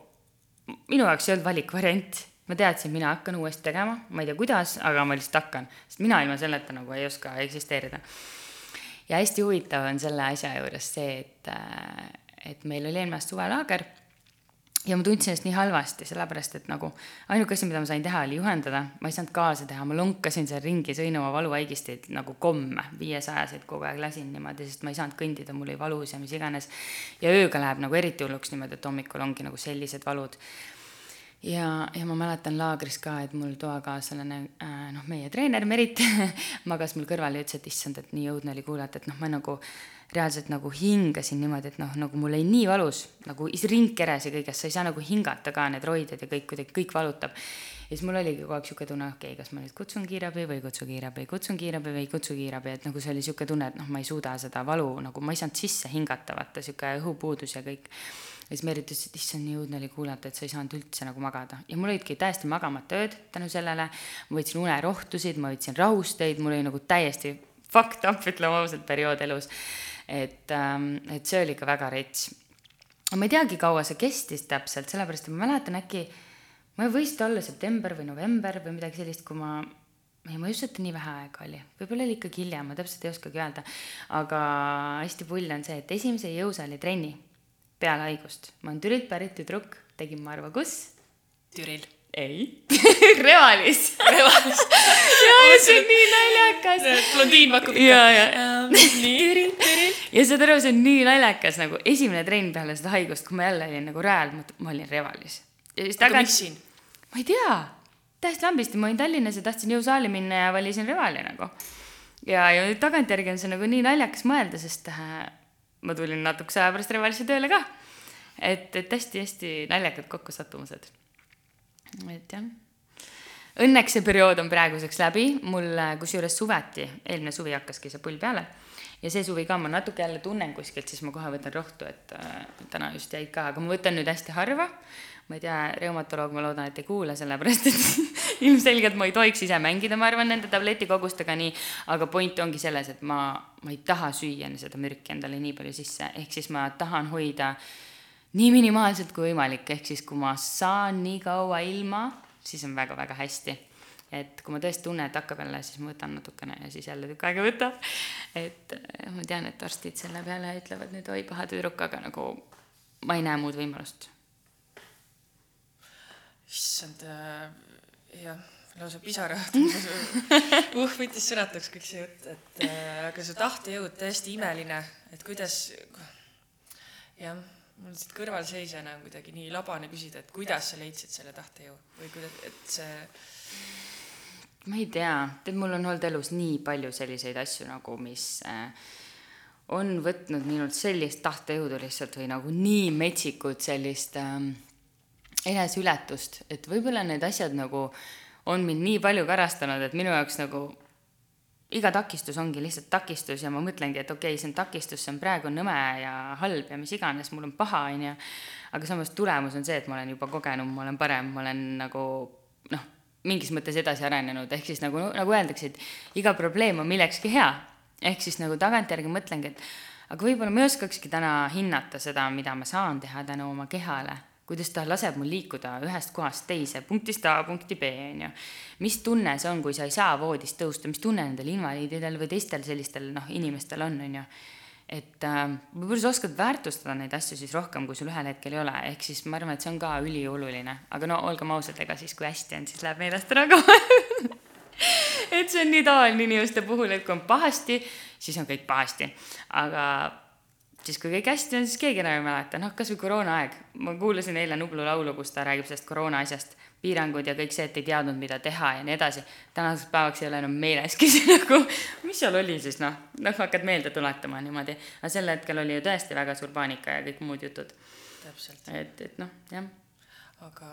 minu jaoks ei olnud valikvariant. ma teadsin, mina hakkan uuesti tegema, ma ei tea, kuidas, aga ma lihtsalt hakkan, sest mina ilma selleta nagu ei oska eksisteerida. Ja hästi huvitav on selle asja juures see, et, et meil oli eelmine aasta suvelaager ja ma tundsin ennast nii halvasti, sellepärast et nagu ainuke asi, mida ma sain teha, oli juhendada, ma ei saanud kaasa teha, ma lonkasin seal ringi, sõin oma valuvaigisteid nagu komme, viiesajaseid kogu aeg lasin niimoodi, sest ma ei saanud kõndida, mul oli valus ja mis iganes. ja ööga läheb nagu eriti hulluks niimoodi, et hommikul ongi nagu sellised valud. Ja, ja ma mäletan laagris ka, et mul toakaaslane äh,, noh, meie treener Merit magas mul kõrval ja ütles, et issand, et nii õudne oli kuulata, et noh, ma nagu reaalselt nagu hingasin niimoodi, et noh, nagu mul oli nii valus, nagu ringkeres ja kõigest, sa ei saa nagu hingata ka, need roided ja kõik kuidagi, kõik valutab. ja siis mul oligi kogu aeg sihuke tunne, okei okay,, kas ma nüüd kutsun kiirabi või ei kutsu kiirabi, kutsun kiirabi või ei kutsu kiirabi, et nagu see oli sihuke tunne, et noh, ma ei suuda seda valu nagu, ma ei saanud sisse hingata, vaata sihuke õhupuudus ja kõik ja siis Merit ütles, et issand, nii õudne oli kuulata, et sa ei saanud üldse nagu magada. ja mul olidki täiesti magamata ööd tänu sellele, ma võtsin unerohtusid, ma võtsin rahusteid, mul oli nagu täiesti fucked up, ütleme ausalt, periood elus et, ähm, et see oli ikka väga rets. ma ei teagi, kaua see kestis täpselt, sellepärast et ma mäletan äkki, ma võis ta olla september või november või midagi sellist, kui ma ei, ma ei usu, et nii vähe aega oli, võib-olla oli ikkagi hiljem, ma täpselt ei oskagi öelda. aga hästi pull on see, et esimese jõusaali trenni peale haigust, ma olen Türilt pärit tüdruk, tegin ma arva, kus? Türil ei Revalis. Revalis. jaa, see on nii naljakas. blondiin pakub ikka. ja, ja ähm,. nii, Türil. ja saad aru, see on nii naljakas nagu esimene trenn peale seda haigust, kui ma jälle olin nagu rajal, ma olin Revalis. aga tagant... miks siin? ma ei tea, täiesti lambisti, ma olin Tallinnas ja tahtsin jõusaali minna ja valisin Revali nagu. ja, ja tagantjärgi on see nagu nii naljakas mõelda, sest äh, ma tulin natukese aja pärast Revalisse tööle ka. et, et hästi-hästi naljakad kokkusattumused et jah. Õnneks see periood on praeguseks läbi, mul kusjuures suveti, eelmine suvi hakkaski see pull peale ja see suvi ka ma natuke jälle tunnen kuskilt, siis ma kohe võtan rohtu, et äh, täna just jäid ka, aga ma võtan nüüd hästi harva. Ma ei tea, reumatoloog, ma loodan, et ei kuula, sellepärast et ilmselgelt ma ei tohiks ise mängida, ma arvan, nende tabletikogustega nii, aga point ongi selles, et ma, ma ei taha süüa seda mürki endale nii palju sisse, ehk siis ma tahan hoida nii minimaalselt kui võimalik, ehk siis kui ma saan nii kaua ilma, siis on väga-väga hästi. et kui ma tõesti tunnen, et hakkab jälle, siis ma võtan natukene ja siis jälle tükk aega võtab. et eh, ma tean, et arstid selle peale ütlevad nüüd oi, paha tüdruk, aga nagu ma ei näe muud võimalust. Issand äh,, jah, lausa pisarad uh, võttis sõnatuks kõik see jutt, et äh, aga see tahtejõud täiesti imeline, et kuidas, jah mul siit kõrvalseisjana on kuidagi nii labane küsida, et kuidas sa leidsid selle tahtejõu või kuidas, et see ma ei tea, tead, mul on olnud elus nii palju selliseid asju nagu, mis äh, on võtnud minult sellist tahtejõudu lihtsalt või nagu nii metsikut sellist ähm, eneseületust, et võib-olla need asjad nagu on mind nii palju karastanud, et minu jaoks nagu iga takistus ongi lihtsalt takistus ja ma mõtlengi, et okei okay,, see on takistus, see on praegu nõme ja halb ja mis iganes, mul on paha, on ju. aga samas tulemus on see, et ma olen juba kogenum, ma olen parem, ma olen nagu noh, mingis mõttes edasi arenenud, ehk siis nagu, nagu öeldakse, et iga probleem on millekski hea. ehk siis nagu tagantjärgi mõtlengi, et aga võib-olla ma ei oskakski täna hinnata seda, mida ma saan teha tänu oma kehale kuidas ta laseb mul liikuda ühest kohast teise, punktist A punkti B, on ju. mis tunne see on, kui sa ei saa voodist tõusta, mis tunne nendel invaliididel või teistel sellistel noh, inimestel on, on ju. et äh, võib-olla sa oskad väärtustada neid asju siis rohkem, kui sul ühel hetkel ei ole, ehk siis ma arvan, et see on ka ülioluline, aga no olgem ausad, ega siis kui hästi on, siis läheb meelest ära ka et see on nii tavaline inimeste puhul, et kui on pahasti, siis on kõik pahasti, aga siis kui kõik hästi on, siis keegi enam ei mäleta, noh, kasvõi koroonaaeg. ma kuulasin eile Nublu laulu, kus ta räägib sellest koroona asjast, piirangud ja kõik see, et ei teadnud, mida teha ja nii edasi. tänaseks päevaks ei ole enam meeleski see nagu, mis seal oli siis noh, noh hakkad meelde tuletama niimoodi. aga sel hetkel oli ju tõesti väga suur paanika ja kõik muud jutud. et, et noh, jah. aga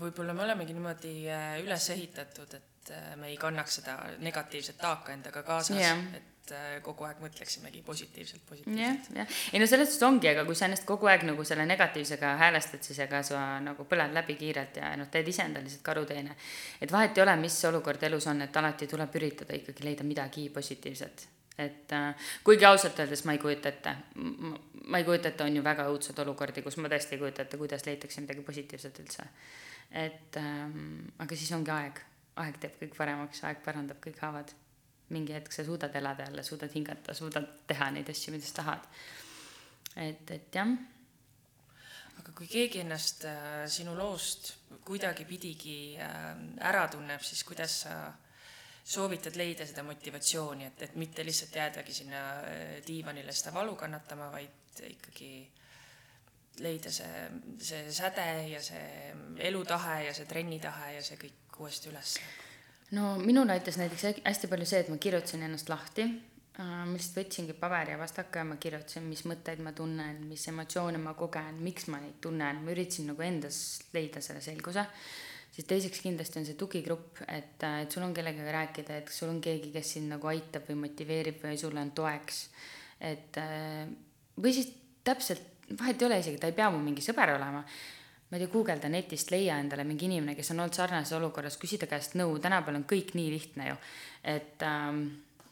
võib-olla me olemegi niimoodi äh, üles ehitatud, et äh, me ei kannaks seda negatiivset taaka endaga kaasas yeah., et et äh, kogu aeg mõtleksimegi positiivselt, positiivselt. jah, jah. ei no selles suhtes ongi, aga kui sa ennast kogu aeg nagu selle negatiivsega häälestad, siis ega sa nagu põled läbi kiirelt ja noh, teed iseendale lihtsalt karuteene. et vahet ei ole, mis olukord elus on, et alati tuleb üritada ikkagi leida midagi positiivset et äh, kuigi ausalt öeldes ma ei kujuta ette, ma ei kujuta ette, on ju väga õudseid olukordi, kus ma tõesti ei kujuta ette, kuidas leitakse midagi positiivset üldse. et ähm, aga siis ongi aeg, aeg teeb kõik paremaks, aeg parandab kõik haavad mingi hetk sa suudad elada jälle, suudad hingata, suudad teha neid asju, mida sa tahad. et, et jah. aga kui keegi ennast äh, sinu loost kuidagipidigi äh, ära tunneb, siis kuidas sa soovitad leida seda motivatsiooni, et, et mitte lihtsalt jäädagi sinna äh, diivanile seda valu kannatama, vaid ikkagi leida see, see säde ja see elutahe ja see trennitahe ja see kõik uuesti ülesse no minul aitas näiteks hästi palju see, et ma kirjutasin ennast lahti. Äh, ma lihtsalt võtsingi paberi ja vastaka ja ma kirjutasin, mis mõtteid ma tunnen, mis emotsioone ma kogen, miks ma neid tunnen, ma üritasin nagu endas leida selle selguse. siis teiseks kindlasti on see tugigrupp, et, äh, et sul on kellegagi rääkida, et sul on keegi, kes sind nagu aitab või motiveerib või sulle on toeks. et äh, või siis täpselt, vahet ei ole isegi, ta ei pea mu mingi sõber olema ma ei tea, guugelda netist, leia endale mingi inimene, kes on olnud sarnases olukorras, küsi ta käest nõu, tänapäeval on kõik nii lihtne ju. et ähm,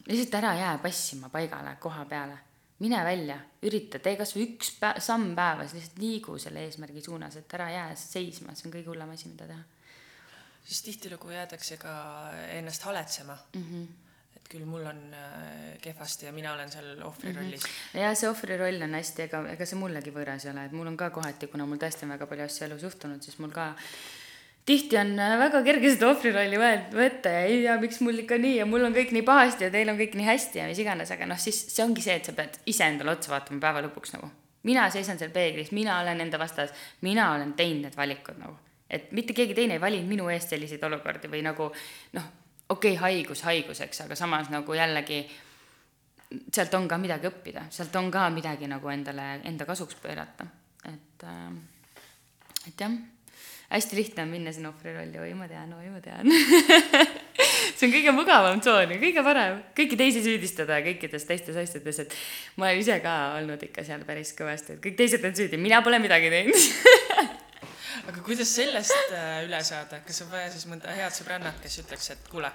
lihtsalt ära jää passima paigale, koha peale. mine välja, ürita, tee kasvõi üks pä-, samm päevas, lihtsalt liigu selle eesmärgi suunas, et ära jää seisma, see on kõige hullem asi, mida teha. siis tihtilugu jäädakse ka ennast haletsema mm. -hmm küll mul on äh, kehvasti ja mina olen seal ohvri mhm. rollis mm. -hmm. ja see ohvri roll on hästi, ega, ega see mullegi võõras ei ole, et mul on ka kohati, kuna mul tõesti on väga palju asju elus juhtunud, siis mul ka tihti on äh, väga kerge seda ohvri rolli võtta ja ei tea, miks mul ikka nii ja mul on kõik nii pahasti ja teil on kõik nii hästi ja mis iganes, aga noh, siis see ongi see, et sa pead iseendale otsa vaatama päeva lõpuks nagu. mina seisan seal peeglis, mina olen enda vastas, mina olen teinud need valikud nagu. et mitte keegi teine ei valinud minu eest selliseid olukordi või nagu noh okei okay,, haigus haiguseks, aga samas nagu jällegi sealt on ka midagi õppida, sealt on ka midagi nagu endale, enda kasuks pöörata, et äh,, et jah, hästi lihtne on minna sinna ohvri rolli, oi ma tean, oi ma tean. See on kõige mugavam tsoon ja kõige parem, kõiki teisi süüdistada kõikides teistes asjades, et ma olen ise ka olnud ikka seal päris kõvasti, et kõik teised on süüdi, mina pole midagi teinud aga kuidas sellest äh, üle saada, kas on vaja siis mõnda head sõbrannat, kes ütleks, et kuule,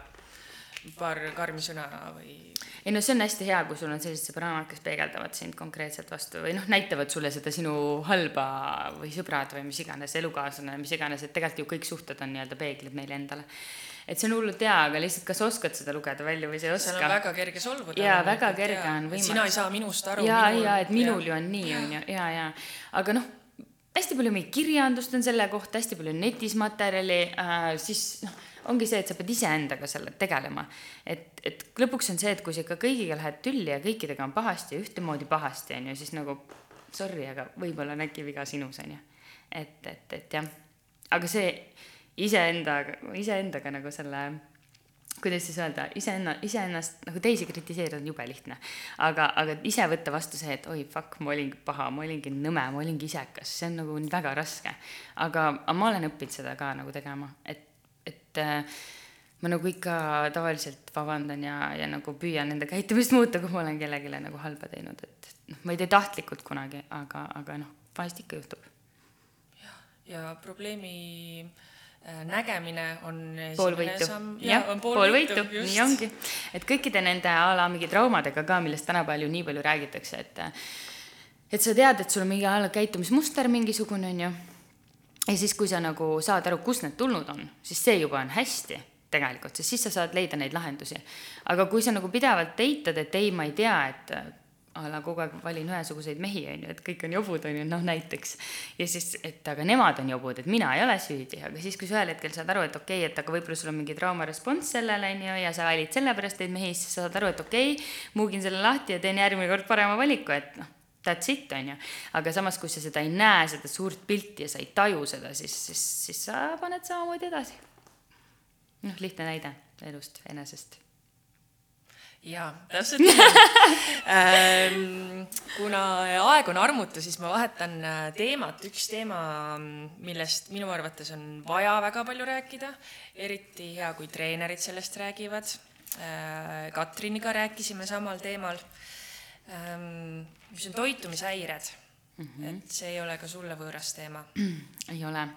paar karmi sõna või? ei no see on hästi hea, kui sul on sellised sõbrannad, kes peegeldavad sind konkreetselt vastu või noh, näitavad sulle seda sinu halba või sõbrad või mis iganes, elukaaslane, mis iganes, et tegelikult ju kõik suhted on nii-öelda peeglid meile endale et see on hullult hea, aga lihtsalt kas oskad seda lugeda välja või sa ei oska. seal on väga kerge solvuda. jaa, väga kerge on võimalik. sina ei saa minust aru. jaa, jaa, et minul ju on nii, on ju, jaa, jaa. aga noh, hästi palju mingit kirjandust on selle kohta, hästi palju netis materjali äh,, siis noh, ongi see, et sa pead iseendaga selle tegelema. et, et lõpuks on see, et kui sa ikka kõigiga lähed tülli ja kõikidega on pahasti ja ühtemoodi pahasti, on ju, siis nagu sorry, aga võib-olla on äkki viga sinus, on ju. et, et, et jah, aga see iseendaga, iseendaga nagu selle kuidas siis öelda, iseenna, iseennast nagu teisi kritiseerida on jube lihtne. aga, aga ise võtta vastu see, et oi fuck, ma olingi paha, ma olingi nõme, ma olingi isekas, see on nagu väga raske. aga, aga ma olen õppinud seda ka nagu tegema, et, et äh, ma nagu ikka tavaliselt vabandan ja, ja nagu püüan enda käitumist muuta, kui ma olen kellelegi nagu halba teinud, et noh, ma ei tee tahtlikult kunagi, aga, aga noh, vahest ikka juhtub. ja, ja probleemi äh, nägemine on pool võitu, jah, pool, pool nii ongi. et kõikide nende a la mingi traumadega ka, millest tänapäeval ju nii palju räägitakse, et et sa tead, et sul on mingi a la käitumismuster mingisugune, on ju, ja siis, kui sa nagu saad aru, kust need tulnud on, siis see juba on hästi tegelikult, sest siis sa saad leida neid lahendusi. aga kui sa nagu pidevalt eitad, et ei, ma ei tea, et a la kogu aeg valin ühesuguseid mehi, on ju, et kõik on jobud, on ju, noh näiteks. ja siis, et aga nemad on jobud, et mina ei ole süüdi, aga siis, kui sa ühel hetkel saad aru, et okei okay,, et aga võib-olla sul on mingi traumarespons sellele, on ju, ja sa valid sellepärast neid mehi, siis sa saad aru, et okei okay,, muugin selle lahti ja teen järgmine kord parema valiku, et noh, that's it, on ju. aga samas, kui sa seda ei näe, seda suurt pilti ja sa ei taju seda, siis, siis, siis sa paned samamoodi edasi. noh, lihtne näide elust enesest jaa, täpselt nii ähm, kuna aeg on armutu, siis ma vahetan äh, teemat, üks teema, millest minu arvates on vaja väga palju rääkida, eriti hea, kui treenerid sellest räägivad. Äh, Katriniga rääkisime samal teemal, ähm, mis on toitumishäired Mm -hmm. et see ei ole ka sulle võõras teema? ei ole.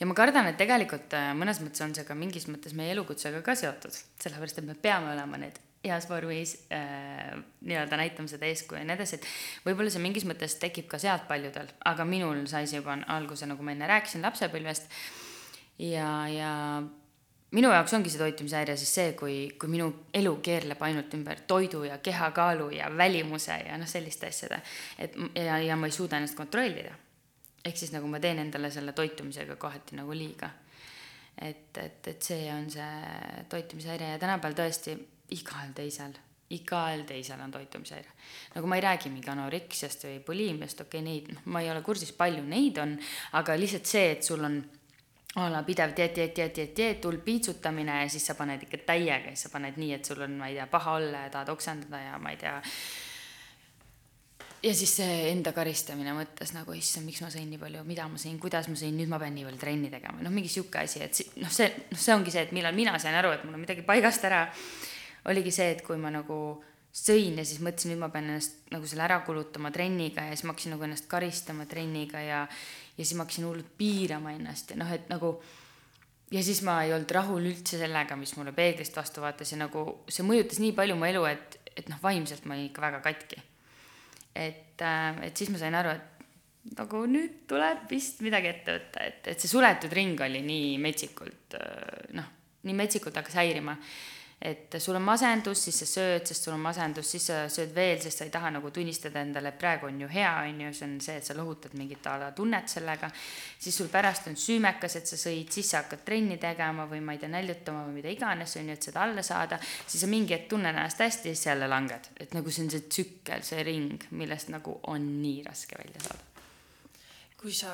ja ma kardan, et tegelikult äh, mõnes mõttes on see ka mingis mõttes meie elukutsega ka seotud, sellepärast et me peame olema need heas vormis äh, nii-öelda näitama seda eeskuju ja nii edasi, et võib-olla see mingis mõttes tekib ka sealt paljudel, aga minul sai see juba alguse, nagu ma enne rääkisin, lapsepõlvest. ja, ja minu jaoks ongi see toitumishäire siis see, kui, kui minu elu keerleb ainult ümber toidu ja kehakaalu ja välimuse ja noh, selliste asjade. et ja, ja ma ei suuda ennast kontrollida. ehk siis nagu ma teen endale selle toitumisega kohati nagu liiga. et, et, et see on see toitumishäire ja tänapäeval tõesti igal teisel, igal teisel on toitumishäire. nagu ma ei räägi mingi anoreksiast või buliimiast, okei okay,, neid, noh, ma ei ole kursis, palju neid on, aga lihtsalt see, et sul on a la pidev dieet, dieet, dieet, dieet, dieet, hull piitsutamine ja siis sa paned ikka täiega ja siis sa paned nii, et sul on, ma ei tea, paha olla ja tahad oksendada ja ma ei tea. ja siis see enda karistamine mõttes nagu, issand, miks ma sõin nii palju, mida ma sõin, kuidas ma sõin, nüüd ma pean nii palju trenni tegema, noh, mingi sihuke asi, et noh, see, noh, see ongi see, et millal mina sain aru, et mul on midagi paigast ära oligi see, et kui ma nagu sõin ja siis mõtlesin, nüüd ma pean ennast nagu selle ära kulutama trenniga ja siis ma hakkasin nagu ennast karistama trenniga ja, ja siis ma hakkasin hullult piirama ennast ja noh, et nagu ja siis ma ei olnud rahul üldse sellega, mis mulle peeglist vastu vaatas ja nagu see mõjutas nii palju mu elu, et, et noh, vaimselt ma olin ikka väga katki. et, äh, et siis ma sain aru, et nagu nüüd tuleb vist midagi ette võtta, et, et see suletud ring oli nii metsikult äh, noh, nii metsikult hakkas häirima et sul on masendus, siis sa sööd, sest sul on masendus, siis sa sööd veel, sest sa ei taha nagu tunnistada endale, et praegu on ju hea, on ju, see on see, et sa lohutad mingit a la tunnet sellega, siis sul pärast on süümekas, et sa sõid, siis sa hakkad trenni tegema või ma ei tea, näljutama või mida iganes, on ju, et seda alla saada, siis sa mingi hetk tunned ennast hästi ja siis jälle langed. et nagu see on see tsükkel, see ring, millest nagu on nii raske välja saada kui sa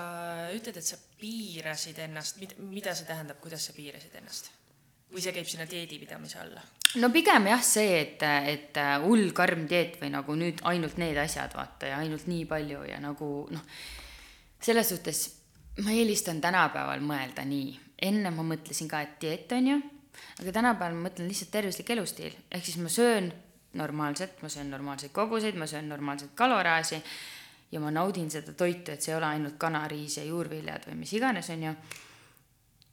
ütled, et sa piirasid ennast, mida see tähendab, kuidas sa piirasid ennast? Või see käib sinna dieedipidamise alla? no pigem jah, see, et, et äh, hull karm dieet või nagu nüüd ainult need asjad, vaata, ja ainult nii palju ja nagu noh, selles suhtes ma eelistan tänapäeval mõelda nii. enne ma mõtlesin ka, et dieet on ju, aga tänapäeval ma mõtlen lihtsalt tervislik elustiil, ehk siis ma söön normaalselt, ma söön normaalseid koguseid, ma söön normaalset kaloraaži ja ma naudin seda toitu, et see ei ole ainult kanariis ja juurviljad või mis iganes, on ju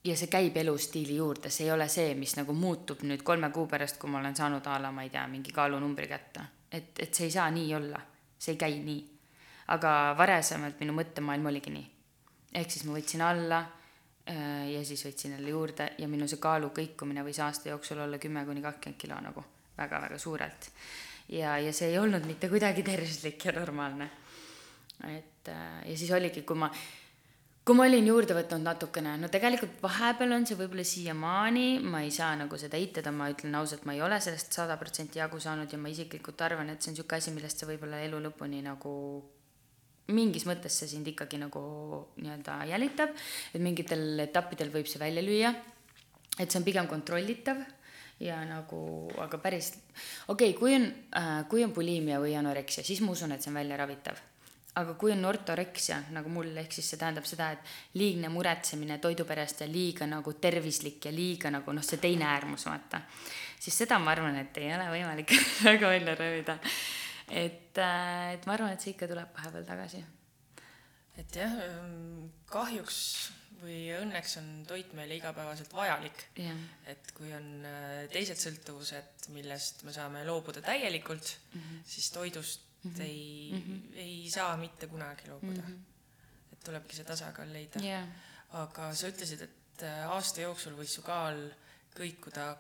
ja see käib elustiili juurde, see ei ole see, mis nagu muutub nüüd kolme kuu pärast, kui ma olen saanud a la, ma ei tea, mingi kaalunumbri kätte. et, et see ei saa nii olla, see ei käi nii. aga varasemalt minu mõttemaailm oligi nii. ehk siis ma võtsin alla äh, ja siis võtsin jälle juurde ja minu see kaalu kõikumine võis aasta jooksul olla kümme kuni kakskümmend kilo nagu väga-väga suurelt. ja, ja see ei olnud mitte kuidagi tervislik ja normaalne. et äh, ja siis oligi, kui ma kui ma olin juurde võtnud natukene, no tegelikult vahepeal on see võib-olla siiamaani, ma ei saa nagu seda eitada, ma ütlen ausalt, ma ei ole sellest sada protsenti jagu saanud ja ma isiklikult arvan, et see on niisugune asi, millest sa võib-olla elu lõpuni nagu mingis mõttes see sind ikkagi nagu nii-öelda jälitab, et mingitel etappidel võib see välja lüüa, et see on pigem kontrollitav ja nagu, aga päris, okei okay,, kui on äh,, kui on bulimia või anoreksia, siis ma usun, et see on väljaravitav aga kui on ortoreksia nagu mul, ehk siis see tähendab seda, et liigne muretsemine toidu pärast ja liiga nagu tervislik ja liiga nagu noh, see teine äärmus, vaata, siis seda ma arvan, et ei ole võimalik väga välja röövida. et, äh, et ma arvan, et see ikka tuleb vahepeal tagasi. et jah, ähm, kahjuks või õnneks on toit meile igapäevaselt vajalik. et kui on äh, teised sõltuvused, millest me saame loobuda täielikult mm, -hmm. siis toidust mm -hmm. ei mm, -hmm. ei saa mitte kunagi loobuda mm. -hmm. et tulebki see tasakaal leida yeah.. aga sa ütlesid, et äh, aasta jooksul võis su kaal kõikuda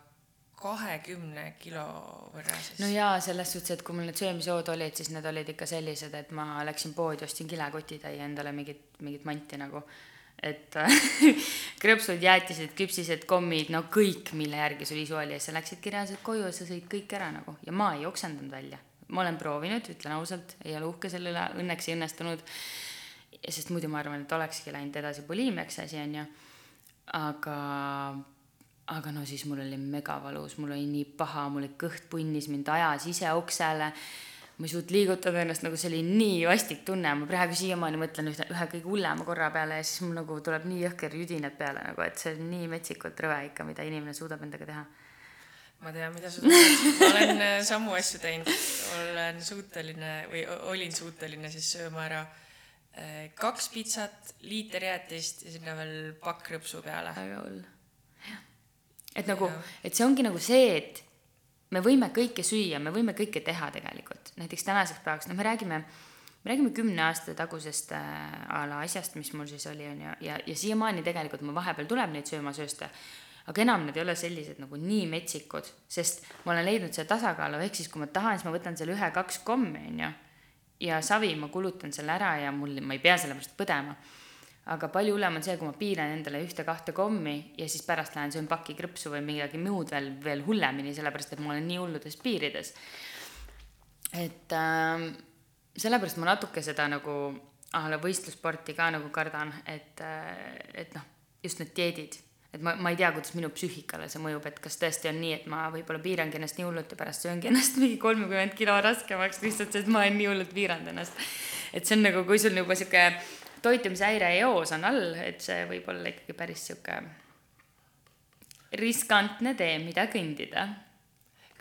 kahekümne kilo võrra siis no jaa, selles suhtes, et kui mul need söömisjood olid, siis need olid ikka sellised, et ma läksin poodi, ostsin kilekotitäie endale mingit, mingit manti nagu. et krõpsud, jäätised, küpsised, kommid, no kõik, mille järgi sul isu oli ja sa läksid kirjaliselt koju ja sa sõid kõik ära nagu ja ma ei oksendanud välja. Ma olen proovinud, ütlen ausalt, ei ole uhke selle üle, õnneks ei õnnestunud. sest muidu ma arvan, et olekski läinud edasi buliimiaks see asi onju. aga aga no siis mul oli megavalus, mul oli nii paha, mul kõht punnis, mind ajas ise oksele. ma ei suutnud liigutada ennast, nagu see oli nii vastik tunne, ma praegu siiamaani mõtlen ühe, ühe kõige hullema korra peale ja siis mul nagu tuleb nii jõhker jüdined peale nagu, et see on nii metsikult rõve ikka, mida inimene suudab endaga teha. Ma tean, mida sa teed, ma olen äh, samu asju teinud, olen suuteline või olin suuteline siis sööma ära äh, kaks pitsat, liiter jäätist ja sinna veel pakk krõpsu peale. väga hull. Et nagu, et see ongi nagu see, et me võime kõike süüa, me võime kõike teha tegelikult, näiteks tänaseks päevaks, noh, me räägime, me räägime kümne aasta tagusest äh, a la asjast, mis mul siis oli, on ju, ja, ja siiamaani tegelikult mul vahepeal tuleb neid söömasööste, aga enam need ei ole sellised nagu nii metsikud, sest ma olen leidnud selle tasakaalu, ehk siis kui ma tahan, siis ma võtan selle ühe-kaks kommi, on ju, ja savi ma kulutan selle ära ja mul, ma ei pea selle pärast põdema. Aga palju hullem on see, kui ma piiran endale ühte-kahte kommi ja siis pärast lähen söön paki krõpsu või midagi muud veel, veel hullemini, sellepärast et ma olen nii hulludes piirides. et äh, sellepärast ma natuke seda nagu a la võistlussporti ka nagu kardan, et, äh, et noh, just need dieedid, et ma, ma ei tea, kuidas minu psüühikale see mõjub, et kas tõesti on nii, et ma võib-olla piirangi ennast nii hullult ja pärast sööngi ennast mingi kolmkümmend kilo raskemaks lihtsalt, sest ma olen nii hullult piiranud ennast. et see on nagu, kui sul juba sihuke toitumishäire eos on all, et see võib olla ikkagi päris sihuke riskantne tee, mida kõndida.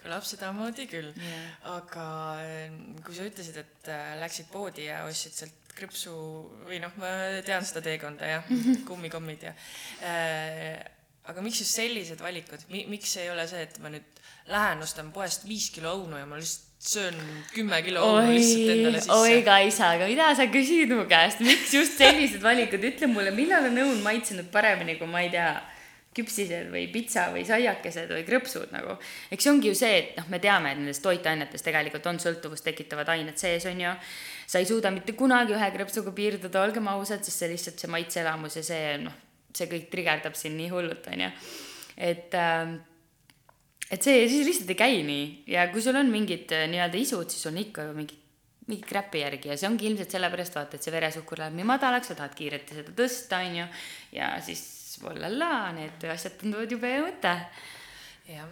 kõlab sedamoodi küll yeah., aga äh, kui sa ütlesid, et äh, läksid poodi ja ostsid sealt krõpsu või noh, ma tean seda teekonda jah, kummikommid ja äh, aga miks just sellised valikud, miks ei ole see, et ma nüüd lähen, ostan poest viis kilo õunu ja ma lihtsalt söön kümme kilo õunu lihtsalt endale sisse. oi, Kaisa, aga mida sa küsid mu käest, miks just sellised valikud, ütle mulle, millal on õun maitsenud paremini kui ma ei tea, küpsised või pitsa või saiakesed või krõpsud nagu. eks see ongi ju see, et noh, me teame, et nendes toitainetes tegelikult on sõltuvust tekitavad ained sees, on ju. Sa ei suuda mitte kunagi ühe krõpsuga piirduda, olgem ausad, sest see lihtsalt see maitseelamus ja see noh, see kõik trigerdab sind nii hullult, on ju. et äh, et see siis lihtsalt ei käi nii. Ja kui sul on mingid äh, nii-öelda isud, siis on ikka ju mingi, mingi kräpi järgi ja see ongi ilmselt sellepärast vaata, et see veresuhkur läheb nii madalaks, sa tahad kiirelt seda tõsta, on ju, ja siis vollala, need asjad tunduvad jube mõte jah,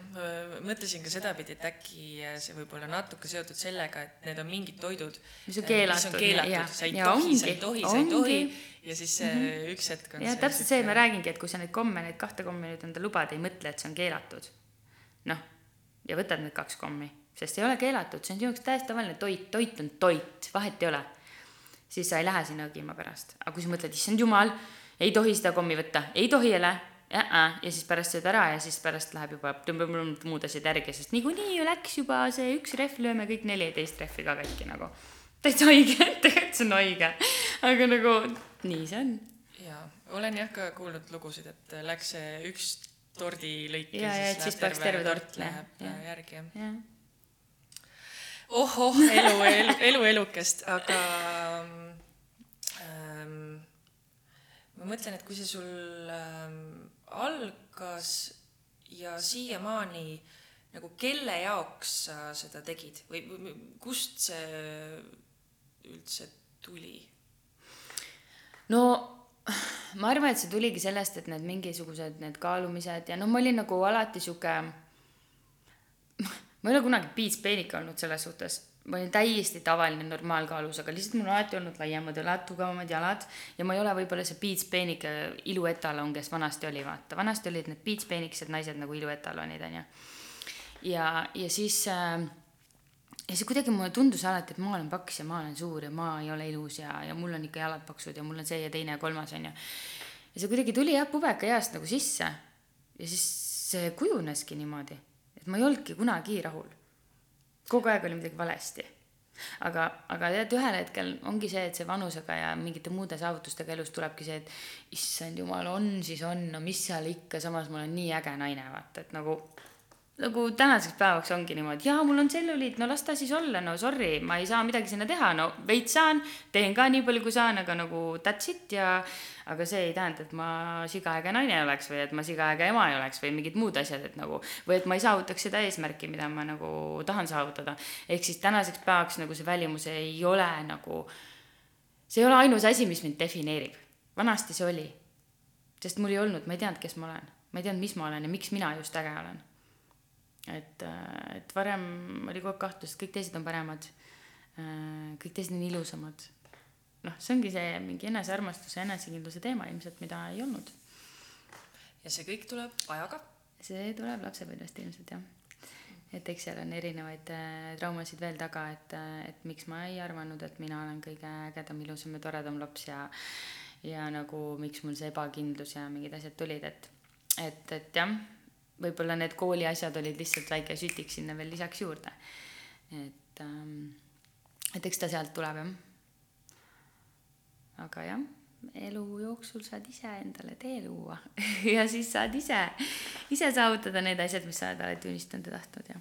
mõtlesin ka sedapidi, et äkki see võib olla natuke seotud sellega, et need on mingid toidud, mis on keelatud, keelatud., sa ei ja tohi, sa ei tohi, sa ei tohi ja siis mm -hmm. üks hetk on ja täpselt see, ma räägingi, et kui sa neid komme, neid kahte kommi nüüd enda lubad, ei mõtle, et see on keelatud noh, ja võtad need kaks kommi, sest ei ole keelatud, see on sinu jaoks täiesti tavaline toit, toit on toit, vahet ei ole. siis sa ei lähe sinna õgima pärast, aga kui sa mõtled, issand jumal, ei tohi seda kommi võtta, ei tohi jälle ja siis pärast sööd ära ja siis pärast läheb juba muud asjad järgi, sest niikuinii ju läks juba see üks rehv, lööme kõik neliteist rehvi ka katki nagu. täitsa haige, tegelikult see on haige, aga nagu nii see on. jaa, olen jah ka kuulnud lugusid, et läks see üks tordilõik ja, ja siis, siis peaks terve tort läheb ja. järgi jah ja. ohoh, elu, elu, elu elukest, aga ähm, ma mõtlen, et kui see sul ähm, algas ja siiamaani nagu kelle jaoks sa seda tegid või kust see üldse tuli? no ma arvan, et see tuligi sellest, et need mingisugused need kaalumised ja noh, ma olin nagu alati sihuke, ma ei ole kunagi piitspeenik olnud selles suhtes, ma olin täiesti tavaline normaalkaalus, aga lihtsalt mul on alati olnud laiemad õlad, tugevamad jalad ja ma ei ole võib-olla see piitspeenik iluetalon, kes vanasti oli, vaata, vanasti olid need piitspeenikesed naised nagu iluetalonid, onju. ja, ja siis äh, ja see kuidagi mulle tundus alati, et ma olen paks ja ma olen suur ja ma ei ole ilus ja, ja mul on ikka jalad paksud ja mul on see ja teine ja kolmas onju. ja see kuidagi tuli jah pubekaeast nagu sisse. ja siis see kujuneski niimoodi, et ma ei olnudki kunagi rahul. Kogu aeg oli midagi valesti. aga, aga tead, ühel hetkel ongi see, et see vanusega ja mingite muude saavutustega elus tulebki see, et issand jumal, on siis on, no mis seal ikka, samas ma olen nii äge naine, vaata, et nagu nagu tänaseks päevaks ongi niimoodi, jaa, mul on tselluliit, no las ta siis olla, no sorry, ma ei saa midagi sinna teha, no veits saan, teen ka nii palju, kui saan, aga nagu that's it ja aga see ei tähenda, et ma sigaäge naine oleks või et ma sigaäge ema ei oleks või mingid muud asjad, et nagu, või et ma ei saavutaks seda eesmärki, mida ma nagu tahan saavutada. ehk siis tänaseks päevaks nagu see välimus ei ole nagu, see ei ole ainus asi, mis mind defineerib. vanasti see oli. sest mul ei olnud, ma ei teadnud, kes ma olen, ma ei teadnud, mis ma olen ja miks mina just äge olen et, äh, et varem oli kogu aeg kahtlus, et kõik teised on paremad. Äh, kõik teised on ilusamad. noh, see ongi see mingi enesearmastuse, enesekindluse teema ilmselt, mida ei olnud. ja see kõik tuleb ajaga? see tuleb lapsepõlvest ilmselt jah. et eks seal on erinevaid äh, traumasid veel taga, et, et miks ma ei arvanud, et mina olen kõige ägedam, ilusam ja toredam laps ja ja nagu miks mul see ebakindlus ja mingid asjad tulid, et, et, et jah võib-olla need kooli asjad olid lihtsalt väike sütik sinna veel lisaks juurde. et ähm,, et eks ta sealt tuleb jah. aga jah, elu jooksul saad ise endale tee luua ja siis saad ise, ise saavutada need asjad, mis sa oled unistanud ja tahtnud ja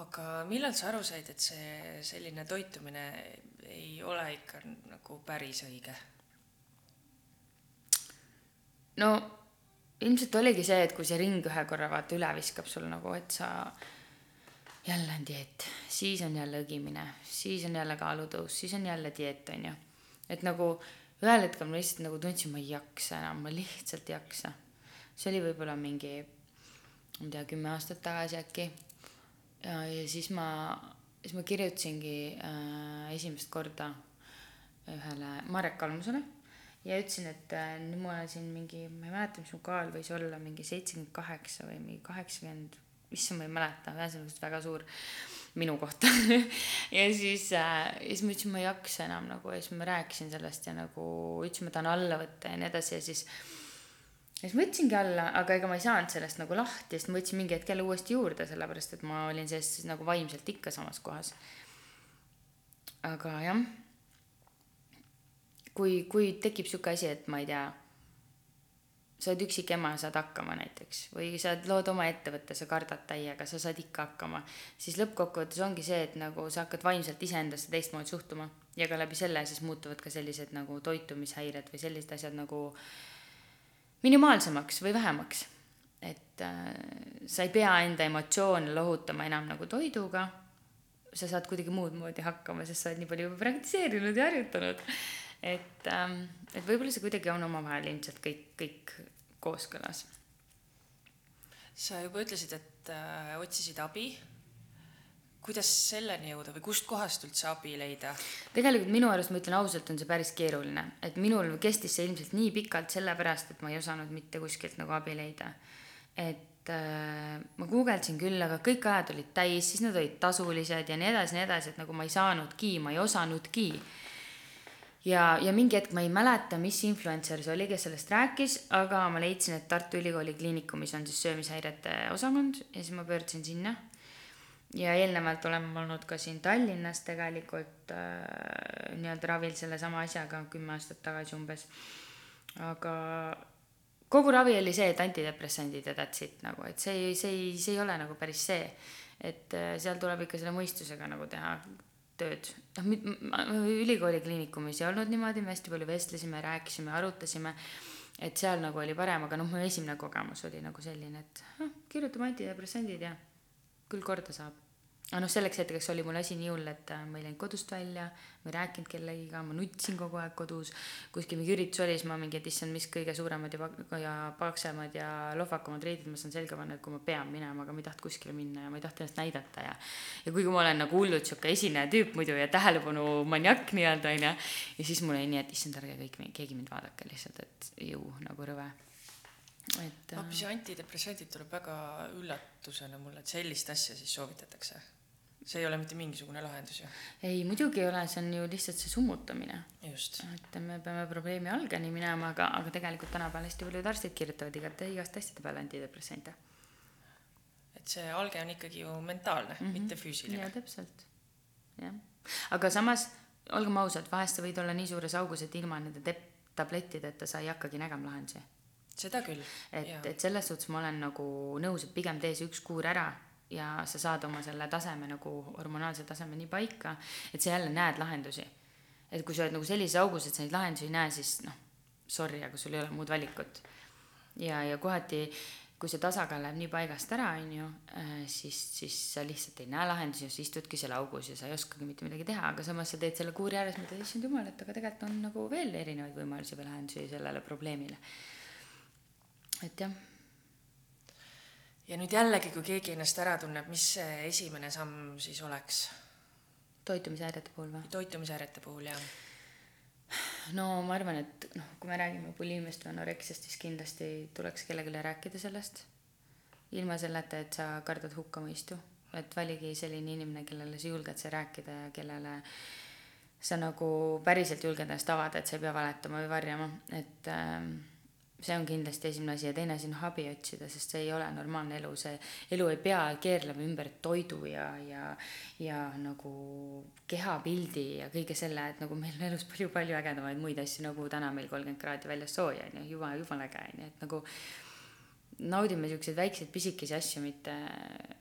aga millal sa aru said, et see selline toitumine ei ole ikka nagu päris õige? no ilmselt oligi see, et kui see ring ühe korra vaata üle viskab sul nagu, et sa jälle on dieet, siis on jälle õgimine, siis on jälle kaalutõus, siis on jälle dieet, on ju. et nagu ühel hetkel ma lihtsalt nagu tundsin, ma ei jaksa enam, ma lihtsalt ei jaksa. see oli võib-olla mingi, ma ei tea, kümme aastat tagasi äkki. ja, ja siis ma, siis ma kirjutasingi äh, esimest korda ühele Marek Kalmusele ja ütlesin, et äh, nüüd mul on siin mingi, ma ei mäleta, mis mu kaal võis olla, mingi seitsekümmend kaheksa või mingi kaheksakümmend, issand, ma ei mäleta, ühesõnaga väga suur minu kohta ja siis äh,, siis ma ütlesin, ma ei jaksa enam nagu ja siis ma rääkisin sellest ja nagu ütlesin, ma tahan alla võtta ja nii edasi ja siis ja siis ma võtsingi alla, aga ega ma ei saanud sellest nagu lahti, sest ma võtsin mingi hetk jälle uuesti juurde, sellepärast et ma olin sellest nagu vaimselt ikka samas kohas. aga jah kui, kui tekib niisugune asi, et ma ei tea, sa oled üksik ema saad hakkama näiteks või sa lood oma ettevõtte, sa kardad täiega, sa saad ikka hakkama, siis lõppkokkuvõttes ongi see, et nagu sa hakkad vaimselt iseendasse teistmoodi suhtuma ja ka läbi selle siis muutuvad ka sellised nagu toitumishäired või sellised asjad nagu minimaalsemaks või vähemaks. et äh, sa ei pea enda emotsioone lohutama enam nagu toiduga, sa saad kuidagi muud moodi hakkama, sest sa oled nii palju praktiseerinud ja harjutanud et, ähm, et võib-olla see kuidagi on omavahel ilmselt kõik, kõik kooskõlas. sa juba ütlesid, et äh, otsisid abi. kuidas selleni jõuda või kustkohast üldse abi leida? tegelikult minu arust, ma ütlen ausalt, on see päris keeruline, et minul kestis see ilmselt nii pikalt sellepärast, et ma ei osanud mitte kuskilt nagu abi leida. et äh, ma guugeldasin küll, aga kõik ajad olid täis, siis nad olid tasulised ja nii edasi, nii edasi, et nagu ma ei saanudki, ma ei osanudki ja, ja mingi hetk ma ei mäleta, mis influencer see oli, kes sellest rääkis, aga ma leidsin, et Tartu Ülikooli Kliinikumis on siis söömishäirete osakond ja siis ma pöördusin sinna. ja eelnevalt olen ma olnud ka siin Tallinnas tegelikult äh, nii-öelda ravil sellesama asjaga kümme aastat tagasi umbes. aga kogu ravi oli see, et antidepressandid ja that's it nagu, et see see see ei ole nagu päris see. et äh, seal tuleb ikka selle mõistusega nagu teha tööd. noh, ülikooli kliinikumis ei olnud niimoodi, me hästi palju vestlesime, rääkisime, arutasime, et seal nagu oli parem, aga noh, mu esimene kogemus oli nagu selline, et noh, kirjutame antidepressandid ja küll korda saab aga noh, selleks hetkeks oli mul asi nii hull, et äh, ma ei läinud kodust välja, ma ei rääkinud kellegiga, ma nutsin kogu aeg kodus. kuskil mingi üritus oli, siis ma mingi, et issand, mis kõige suuremad ja, ja paksemad ja lohvakamad riided ma saan selga panna, et kui ma pean minema, aga ma ei tahtnud kuskile minna ja ma ei tahtnud ennast näidata ja. ja kuigi ma olen nagu hullult sihuke esineja tüüp muidu ja tähelepanu maniak nii-öelda onju. ja siis mul oli nii, et issand, ärge kõik, keegi mind vaadake lihtsalt, et jõu nagu rõve et hoopis äh... antidepressandid tuleb väga üllatusena mulle, et sellist asja siis soovitatakse see ei ole mitte mingisugune lahendus ju. ei, muidugi ei ole, see on ju lihtsalt see summutamine. just. et me peame probleemi algeni minema, aga, aga tegelikult tänapäeval hästi paljud arstid kirjutavad igati igast asjade peale antidepressante. et see alge on ikkagi ju mentaalne mm, -hmm. mitte füüsiline. jaa, täpselt, jah. aga samas, olgem ausad, vahest sa võid olla nii suures augus, et ilma nende tablettideta sa ei hakkagi nägema lahendusi seda küll, et et selles suhtes ma olen nagu nõus, et pigem tee see üks kuur ära ja sa saad oma selle taseme nagu hormonaalse taseme nii paika, et sa jälle näed lahendusi. et kui sa oled nagu sellises augus, et sa neid lahendusi ei näe, siis noh, sorry, aga sul ei ole muud valikut. ja, ja kohati, kui see tasakaal läheb nii paigast ära, on ju, siis, siis sa lihtsalt ei näe lahendusi ja sa istudki seal augus ja sa ei oskagi mitte midagi teha, aga samas sa teed selle kuuri ääres, mõtled, issand jumal, et aga tegelikult on nagu veel erinevaid võimalusi või lahendusi sellele probleemile. Et jah. Ja nüüd jällegi, kui keegi ennast ära tunneb, mis see esimene samm siis oleks? Toitumishäirete puhul või? toitumishäirete puhul ja no ma arvan, et noh, kui me räägime buliimiast või anoreksiast, siis kindlasti tuleks kellelegi rääkida sellest. ilma selleta, et sa kardad hukkamõistu, et valigi selline inimene, kellele sa julged see rääkida ja kellele sa nagu päriselt julged ennast avada, et sa ei pea valetama või varjama, et ähm, see on kindlasti esimene asi ja teine asi on abi otsida, sest see ei ole normaalne elu, see elu ei pea keerlema ümber toidu ja, ja, ja nagu kehapildi ja kõige selle, et nagu meil on elus palju-palju ägedamaid muid asju, nagu täna meil kolmkümmend kraadi väljas sooja on ju, jumala, jumala äge on ju, et nagu naudime siukseid väikseid pisikesi asju, mitte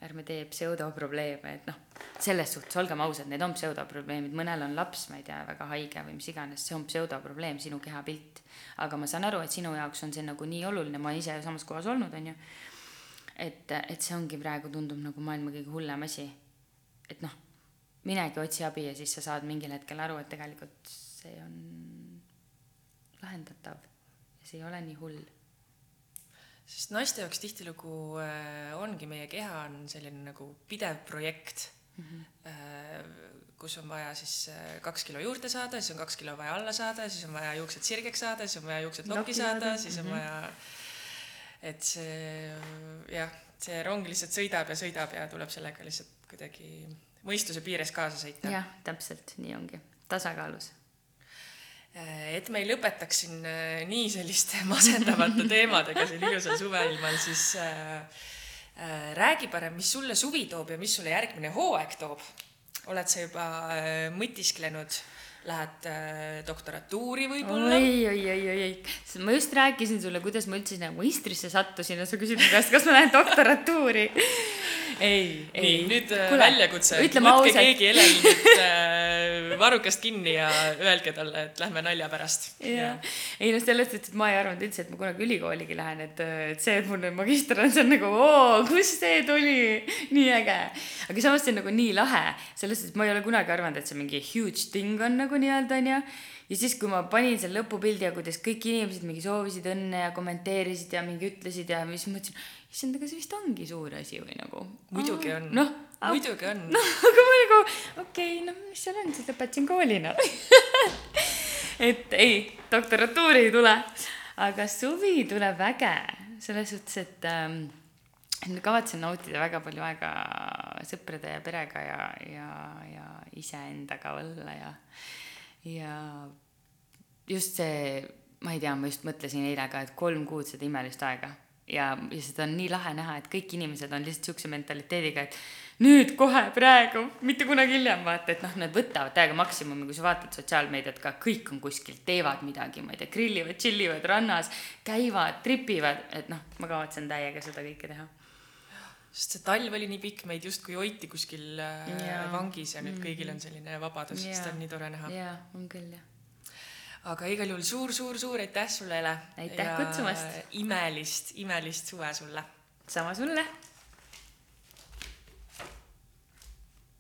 ärme tee pseudoprobleeme, et noh, selles suhtes olgem ausad, need on pseudoprobleemid, mõnel on laps, ma ei tea, väga haige või mis iganes, see on pseudoprobleem, sinu kehapilt. aga ma saan aru, et sinu jaoks on see nagu nii oluline, ma ise samas kohas olnud, on ju. et, et see ongi praegu tundub nagu maailma kõige hullem asi. et noh, minegi otsi abi ja siis sa saad mingil hetkel aru, et tegelikult see on lahendatav ja see ei ole nii hull sest naiste jaoks tihtilugu äh, ongi meie keha on selline nagu pidev projekt mm, -hmm. kus on vaja siis äh, kaks kilo juurde saada, siis on kaks kilo vaja alla saada, siis on vaja juuksed sirgeks saada, siis on vaja juuksed lokki saada siis on mhm. vaja, et see jah, see rong lihtsalt sõidab ja sõidab ja tuleb sellega lihtsalt kuidagi mõistuse piires kaasa sõita. jah, täpselt nii ongi, tasakaalus. Äh, et me ei lõpetaks siin äh, nii selliste masendavate teemadega siin ilusal suveilmal, siis äh, äh, räägi parem, mis sulle suvi toob ja mis sulle järgmine hooaeg toob. oled sa juba äh, mõtisklenud, lähed äh, doktorantuuri võib-olla? oi, oi, oi, oi, oi, ma just rääkisin sulle, kuidas ma üldse sinna meistrisse sattusin ja sa küsid mu käest, kas ma lähen doktorantuuri. ei, ei nüüd äh, väljakutse, võtke ausalt, keegi Elenilt äh, varrukast kinni ja öelge talle, et lähme nalja pärast. jah, ei noh, selles suhtes, et ma ei arvanud üldse, et ma kunagi ülikooligi lähen, et, et see, et mul nüüd magister on, see on nagu oo, kust see tuli, nii äge. aga samas see on nagu nii lahe, selles suhtes, et ma ei ole kunagi arvanud, et see mingi huge thing on nagu nii-öelda onju. ja siis, kui ma panin selle lõpupildi ja kuidas kõik inimesed mingi soovisid õnne ja kommenteerisid ja mingi ütlesid ja siis mõtlesin, issand, aga see vist ongi suur asi või nagu. muidugi on noh, muidugi on. noh, aga ma nagu okei okay,, noh, mis seal on, siis lõpetasin kooli noh. et ei, doktorantuuri ei tule, aga suvi tuleb äge selles suhtes, et ähm, kavatsen nautida väga palju aega sõprade ja perega ja, ja, ja iseendaga olla ja, ja just see, ma ei tea, ma just mõtlesin eile ka, et kolm kuud seda imelist aega ja, ja seda on nii lahe näha, et kõik inimesed on lihtsalt siukse mentaliteediga, et nüüd kohe praegu, mitte kunagi hiljem, vaata, et noh, nad võtavad täiega maksimumi, kui sa vaatad sotsiaalmeediat ka, kõik on kuskil, teevad midagi, ma ei tea, grillivad, tšillivad rannas, käivad, tripivad, et noh, ma kavatsen täiega seda kõike teha. sest see talv oli nii pikk, meid justkui hoiti kuskil äh, Jaa. vangis ja nüüd kõigil on selline vabadus, seda on nii tore näha. jaa, on küll jah. Aga igal juhul suur-suur-suur aitäh sulle, Ele. Aitäh kutsumast. imelist, imelist suve sulle sama sulle